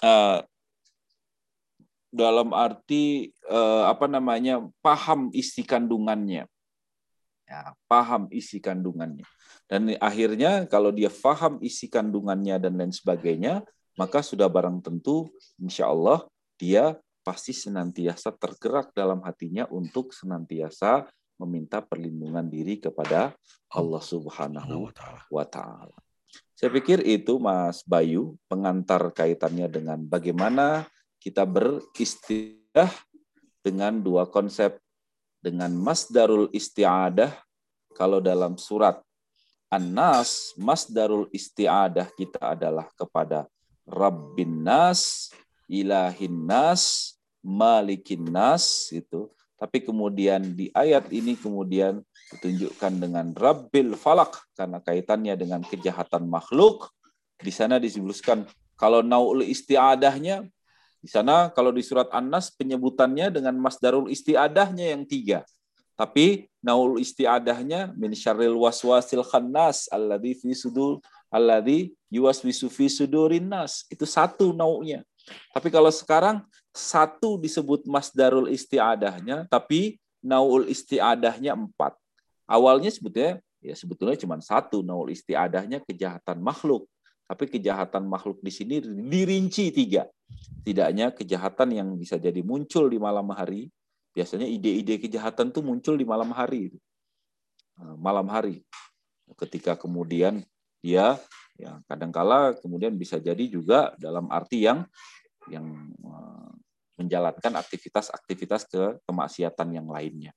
uh, dalam arti uh, apa namanya paham isi kandungannya, ya, paham isi kandungannya, dan akhirnya kalau dia paham isi kandungannya dan lain sebagainya, maka sudah barang tentu, insya Allah dia pasti senantiasa tergerak dalam hatinya untuk senantiasa meminta perlindungan diri kepada Allah Subhanahu wa taala. Saya pikir itu Mas Bayu pengantar kaitannya dengan bagaimana kita beristiadah dengan dua konsep. Dengan masdarul isti'adah kalau dalam surat An-Nas masdarul isti'adah kita adalah kepada Rabbin Nas, Ilahin Nas, Malikin Nas itu tapi kemudian di ayat ini kemudian ditunjukkan dengan Rabbil Falak karena kaitannya dengan kejahatan makhluk. Di sana disebutkan kalau naul istiadahnya di sana kalau di surat An-Nas penyebutannya dengan masdarul istiadahnya yang tiga. Tapi naul istiadahnya min syarril waswasil khannas alladzi fi sudur alladzi yuwaswisu fi sudurin nas. Itu satu naunya. Tapi kalau sekarang satu disebut masdarul istiadahnya, tapi naul istiadahnya empat. Awalnya sebetulnya ya sebetulnya cuma satu naul istiadahnya kejahatan makhluk, tapi kejahatan makhluk di sini dirinci tiga. Tidaknya kejahatan yang bisa jadi muncul di malam hari, biasanya ide-ide kejahatan tuh muncul di malam hari. Nah, malam hari, ketika kemudian dia ya kadangkala kemudian bisa jadi juga dalam arti yang yang eh, menjalankan aktivitas-aktivitas ke kemaksiatan yang lainnya.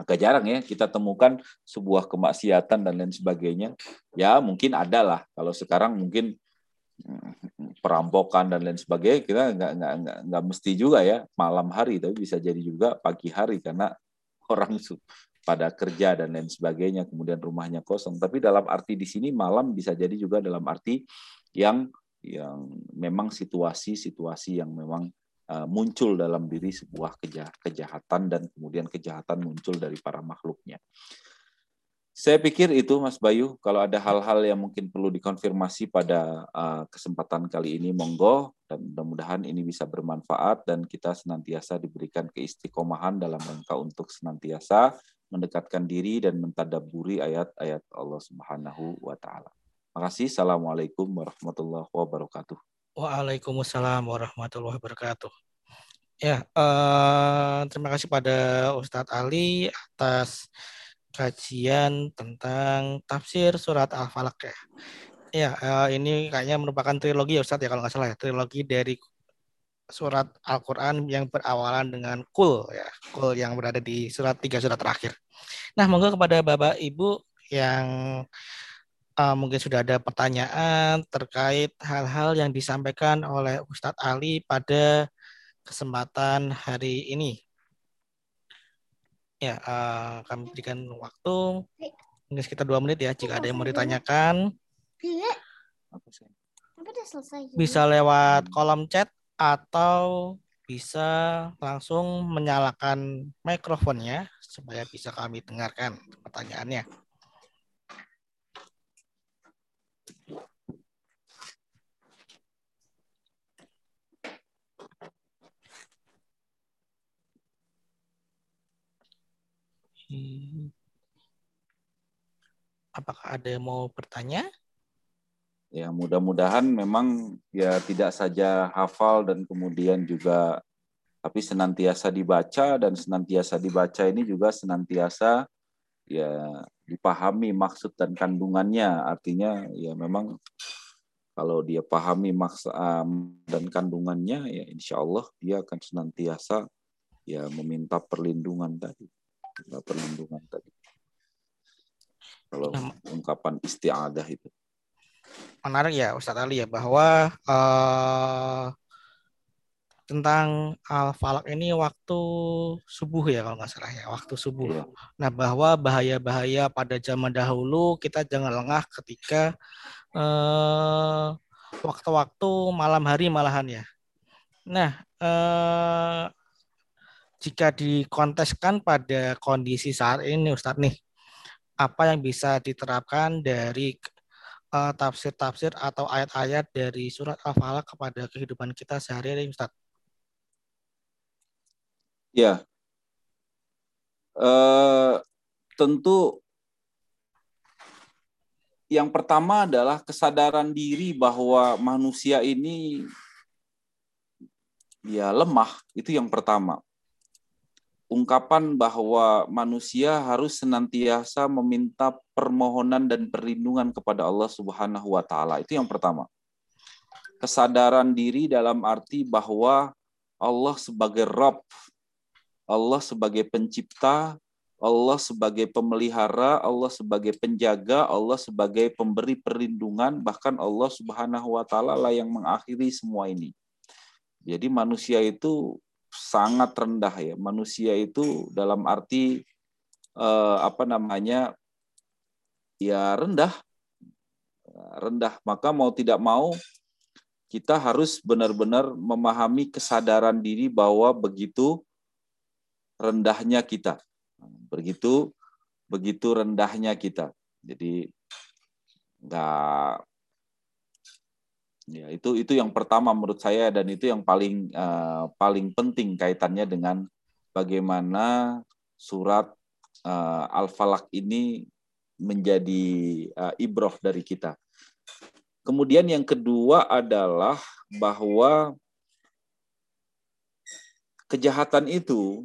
Agak jarang ya kita temukan sebuah kemaksiatan dan lain sebagainya. Ya mungkin ada lah. Kalau sekarang mungkin mm, perampokan dan lain sebagainya kita nggak nggak nggak nggak mesti juga ya malam hari tapi bisa jadi juga pagi hari karena [LAUGHS] orang pada kerja dan lain sebagainya kemudian rumahnya kosong tapi dalam arti di sini malam bisa jadi juga dalam arti yang yang memang situasi-situasi yang memang muncul dalam diri sebuah kejahatan dan kemudian kejahatan muncul dari para makhluknya. Saya pikir itu Mas Bayu, kalau ada hal-hal yang mungkin perlu dikonfirmasi pada uh, kesempatan kali ini, monggo, dan mudah-mudahan ini bisa bermanfaat dan kita senantiasa diberikan keistiqomahan dalam rangka untuk senantiasa mendekatkan diri dan mentadaburi ayat-ayat Allah Subhanahu wa taala. Makasih. Assalamualaikum warahmatullahi wabarakatuh.
Waalaikumsalam warahmatullahi wabarakatuh. Ya, eh, terima kasih pada Ustadz Ali atas kajian tentang tafsir surat Al-Falaq ya. Ya, eh, ini kayaknya merupakan trilogi ya Ustadz ya kalau nggak salah ya, trilogi dari surat Al-Quran yang berawalan dengan kul ya, kul yang berada di surat tiga surat terakhir. Nah, monggo kepada Bapak Ibu yang uh, mungkin sudah ada pertanyaan terkait hal-hal yang disampaikan oleh Ustadz Ali pada kesempatan hari ini. Ya, uh, kami berikan waktu mungkin sekitar dua menit ya jika ada yang mau ditanyakan. Bisa lewat kolom chat atau bisa langsung menyalakan mikrofonnya supaya bisa kami dengarkan pertanyaannya. Apakah ada yang mau bertanya?
Ya, mudah-mudahan memang ya tidak saja hafal dan kemudian juga tapi senantiasa dibaca dan senantiasa dibaca ini juga senantiasa ya dipahami maksud dan kandungannya. Artinya ya memang kalau dia pahami maksa dan kandungannya ya insya Allah dia akan senantiasa ya meminta perlindungan tadi perlindungan tadi kalau nah, ungkapan istiadah itu
menarik ya Ustadz Ali ya bahwa uh, tentang al falak ini waktu subuh ya kalau nggak salah ya waktu subuh. Iya. Nah bahwa bahaya-bahaya pada zaman dahulu kita jangan lengah ketika eh, waktu-waktu malam hari malahan ya. Nah eh, jika dikonteskan pada kondisi saat ini Ustadz nih apa yang bisa diterapkan dari uh, tafsir-tafsir atau ayat-ayat dari surat Al-Falaq kepada kehidupan kita sehari-hari Ustadz?
Ya, uh, tentu yang pertama adalah kesadaran diri bahwa manusia ini ya lemah itu yang pertama. Ungkapan bahwa manusia harus senantiasa meminta permohonan dan perlindungan kepada Allah Subhanahu wa taala. Itu yang pertama. Kesadaran diri dalam arti bahwa Allah sebagai Rabb Allah sebagai pencipta, Allah sebagai pemelihara, Allah sebagai penjaga, Allah sebagai pemberi perlindungan, bahkan Allah Subhanahu wa taala lah yang mengakhiri semua ini. Jadi manusia itu sangat rendah ya. Manusia itu dalam arti eh, apa namanya? ya rendah. Rendah. Maka mau tidak mau kita harus benar-benar memahami kesadaran diri bahwa begitu rendahnya kita. Begitu begitu rendahnya kita. Jadi enggak ya itu itu yang pertama menurut saya dan itu yang paling uh, paling penting kaitannya dengan bagaimana surat uh, Al-Falaq ini menjadi uh, ibroh dari kita. Kemudian yang kedua adalah bahwa kejahatan itu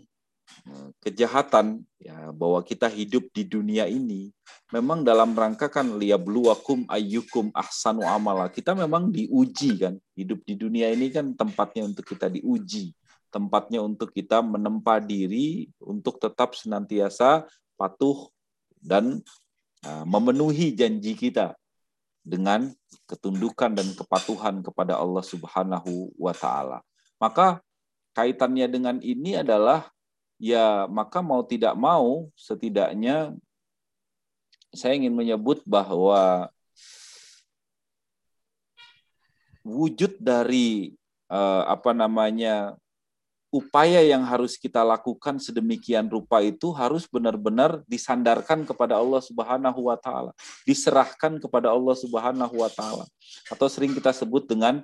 kejahatan ya bahwa kita hidup di dunia ini memang dalam rangka kan liyabluwakum ayyukum ahsanu amala. Kita memang diuji kan. Hidup di dunia ini kan tempatnya untuk kita diuji. Tempatnya untuk kita menempa diri untuk tetap senantiasa patuh dan uh, memenuhi janji kita dengan ketundukan dan kepatuhan kepada Allah Subhanahu wa taala. Maka kaitannya dengan ini adalah ya maka mau tidak mau setidaknya saya ingin menyebut bahwa wujud dari uh, apa namanya upaya yang harus kita lakukan sedemikian rupa itu harus benar-benar disandarkan kepada Allah Subhanahu wa taala, diserahkan kepada Allah Subhanahu wa taala. Atau sering kita sebut dengan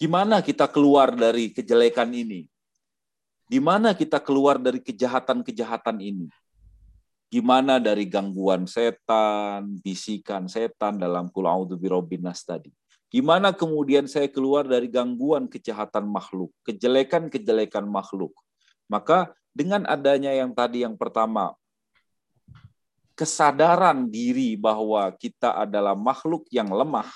gimana kita keluar dari kejelekan ini? Di mana kita keluar dari kejahatan-kejahatan ini? Gimana dari gangguan setan, bisikan setan dalam kul nas tadi? Gimana kemudian saya keluar dari gangguan kejahatan makhluk, kejelekan-kejelekan makhluk? Maka dengan adanya yang tadi yang pertama, kesadaran diri bahwa kita adalah makhluk yang lemah,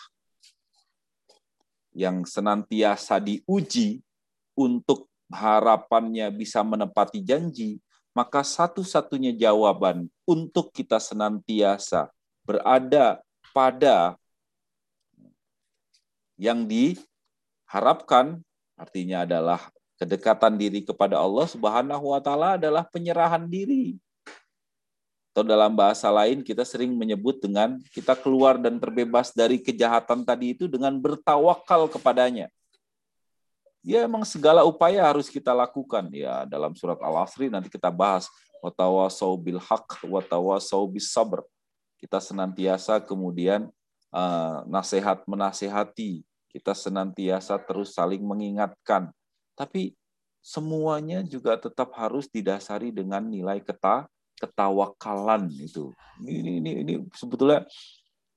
yang senantiasa diuji untuk harapannya bisa menepati janji, maka satu-satunya jawaban untuk kita senantiasa berada pada yang diharapkan artinya adalah kedekatan diri kepada Allah Subhanahu wa taala adalah penyerahan diri. Atau dalam bahasa lain kita sering menyebut dengan kita keluar dan terbebas dari kejahatan tadi itu dengan bertawakal kepadanya ya emang segala upaya harus kita lakukan. Ya dalam surat Al-Asri nanti kita bahas watawasau bil haq watawasau bis sabr kita senantiasa kemudian uh, nasihat menasehati. Kita senantiasa terus saling mengingatkan. Tapi semuanya juga tetap harus didasari dengan nilai keta ketawakalan itu. Ini ini ini sebetulnya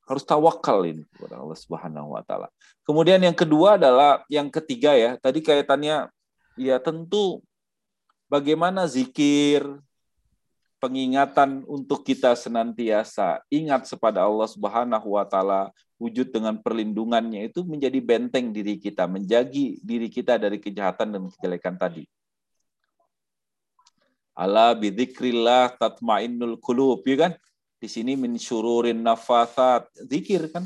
harus tawakal ini kepada Allah Subhanahu wa taala. Kemudian yang kedua adalah yang ketiga ya, tadi kaitannya ya tentu bagaimana zikir, pengingatan untuk kita senantiasa ingat kepada Allah Subhanahu wa taala, wujud dengan perlindungannya itu menjadi benteng diri kita, menjagi diri kita dari kejahatan dan kejelekan tadi. Ala bidzikrillah tatmainnul qulub, ya kan? Di sini min syururin nafasat, zikir kan?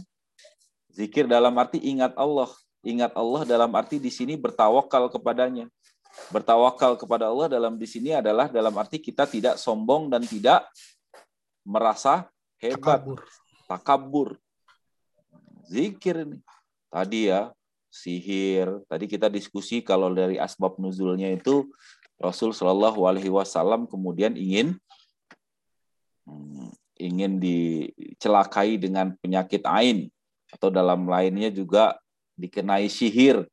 Zikir dalam arti ingat Allah. Ingat Allah dalam arti di sini bertawakal kepadanya. Bertawakal kepada Allah dalam di sini adalah dalam arti kita tidak sombong dan tidak merasa hebat, takabur. takabur. Zikir ini. Tadi ya, sihir. Tadi kita diskusi kalau dari asbab nuzulnya itu Rasul Shallallahu Alaihi Wasallam kemudian ingin hmm, ingin dicelakai dengan penyakit ain atau dalam lainnya juga dikenai sihir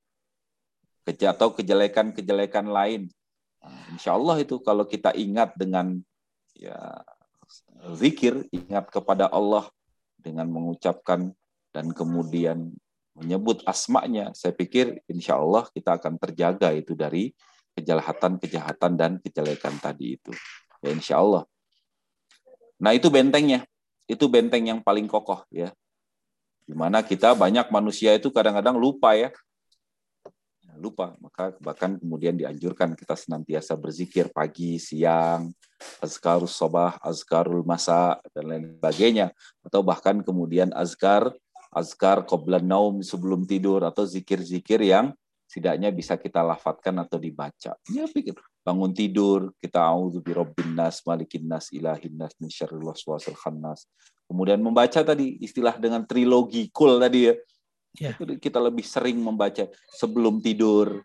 atau kejelekan-kejelekan lain. Nah, insya Allah itu kalau kita ingat dengan ya zikir, ingat kepada Allah dengan mengucapkan dan kemudian menyebut asmanya, saya pikir insya Allah kita akan terjaga itu dari kejahatan-kejahatan dan kejelekan tadi itu. Ya insya Allah. Nah itu bentengnya, itu benteng yang paling kokoh ya. Di mana kita banyak manusia itu kadang-kadang lupa ya. Lupa, maka bahkan kemudian dianjurkan kita senantiasa berzikir pagi, siang, azkarul sobah, azkarul masa, dan lain sebagainya. Atau bahkan kemudian azkar, azkar qoblan naum sebelum tidur, atau zikir-zikir yang setidaknya bisa kita lafadkan atau dibaca. Ya pikir bangun tidur kita auzu birabbin nas malikin nas ilahin nas min syarril waswasil khannas Kemudian membaca tadi istilah dengan trilogi kul tadi ya. ya. Kita lebih sering membaca sebelum tidur.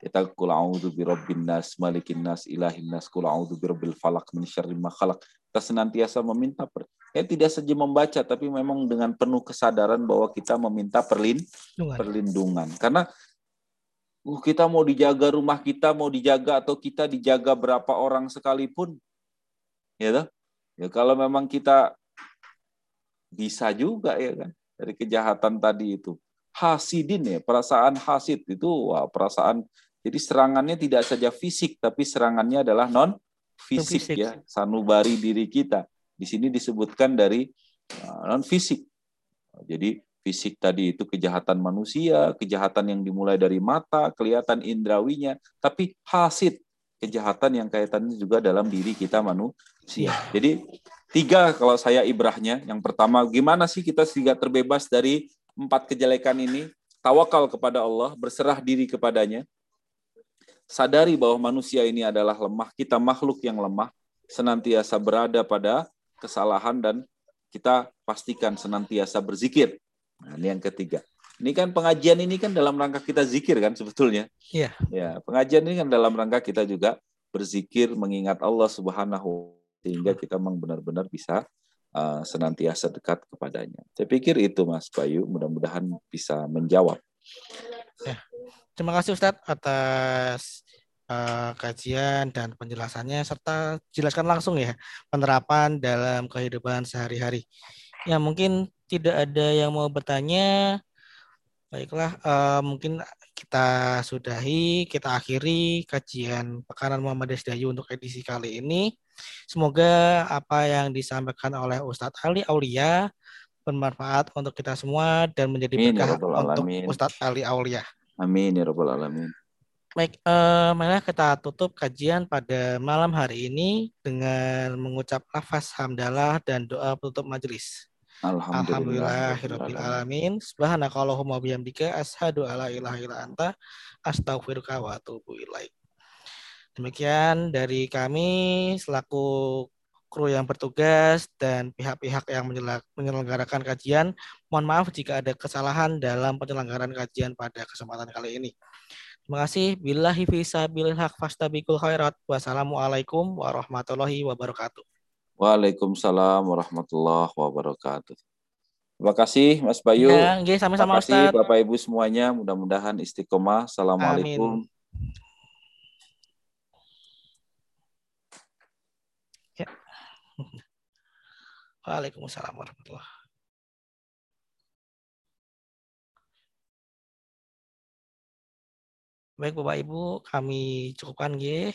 Kita kul a'udzu birabbin nas, malikin nas, ilahin nas, kul a'udzu birabbil falak min syarri ma khalaq. Kita senantiasa meminta per ya tidak saja membaca tapi memang dengan penuh kesadaran bahwa kita meminta perlindungan. perlindungan. Karena uh, kita mau dijaga rumah kita, mau dijaga atau kita dijaga berapa orang sekalipun, ya, ya kalau memang kita bisa juga ya kan dari kejahatan tadi itu. Hasidin ya, perasaan hasid itu wah perasaan jadi serangannya tidak saja fisik tapi serangannya adalah non fisik, fisik. ya, sanubari diri kita. Di sini disebutkan dari uh, non fisik. Jadi fisik tadi itu kejahatan manusia, kejahatan yang dimulai dari mata, kelihatan indrawinya, tapi hasid kejahatan yang kaitannya juga dalam diri kita manusia. Jadi Tiga kalau saya ibrahnya. Yang pertama, gimana sih kita sehingga terbebas dari empat kejelekan ini? Tawakal kepada Allah, berserah diri kepadanya. Sadari bahwa manusia ini adalah lemah, kita makhluk yang lemah, senantiasa berada pada kesalahan dan kita pastikan senantiasa berzikir. Nah, ini yang ketiga. Ini kan pengajian ini kan dalam rangka kita zikir kan sebetulnya.
Iya.
Ya, pengajian ini kan dalam rangka kita juga berzikir mengingat Allah Subhanahu sehingga kita memang benar-benar bisa uh, senantiasa dekat kepadanya. Saya pikir itu Mas Bayu, mudah-mudahan bisa menjawab.
Ya. Terima kasih Ustadz atas uh, kajian dan penjelasannya serta jelaskan langsung ya penerapan dalam kehidupan sehari-hari. Ya mungkin tidak ada yang mau bertanya. Baiklah, uh, mungkin kita sudahi, kita akhiri kajian Pekanan Muhammad Dayu untuk edisi kali ini. Semoga apa yang disampaikan oleh Ustadz Ali Aulia bermanfaat untuk kita semua dan menjadi ya berkah untuk Ustadz Ali Aulia.
Amin ya rabbal alamin.
Baik, eh, marilah kita tutup kajian pada malam hari ini dengan mengucap lafaz hamdalah dan doa penutup majelis. Alhamdulillah, Alhamdulillah alamin. Subhanakallahumma bihamdika asyhadu alla ilaha illa anta astaghfiruka wa atubu ilaik. Demikian dari kami selaku kru yang bertugas dan pihak-pihak yang menyelenggarakan kajian. Mohon maaf jika ada kesalahan dalam penyelenggaraan kajian pada kesempatan kali ini. Terima kasih. Billahi fisabilil haq fastabikul khairat. Wassalamualaikum warahmatullahi wabarakatuh.
Waalaikumsalam warahmatullahi wabarakatuh. Terima kasih Mas Bayu.
Ya, sama-sama
Terima kasih Bapak Ibu semuanya. Mudah-mudahan istiqomah. Assalamualaikum. Amin.
Waalaikumsalam warahmatullahi Baik Bapak Ibu, kami cukupkan G.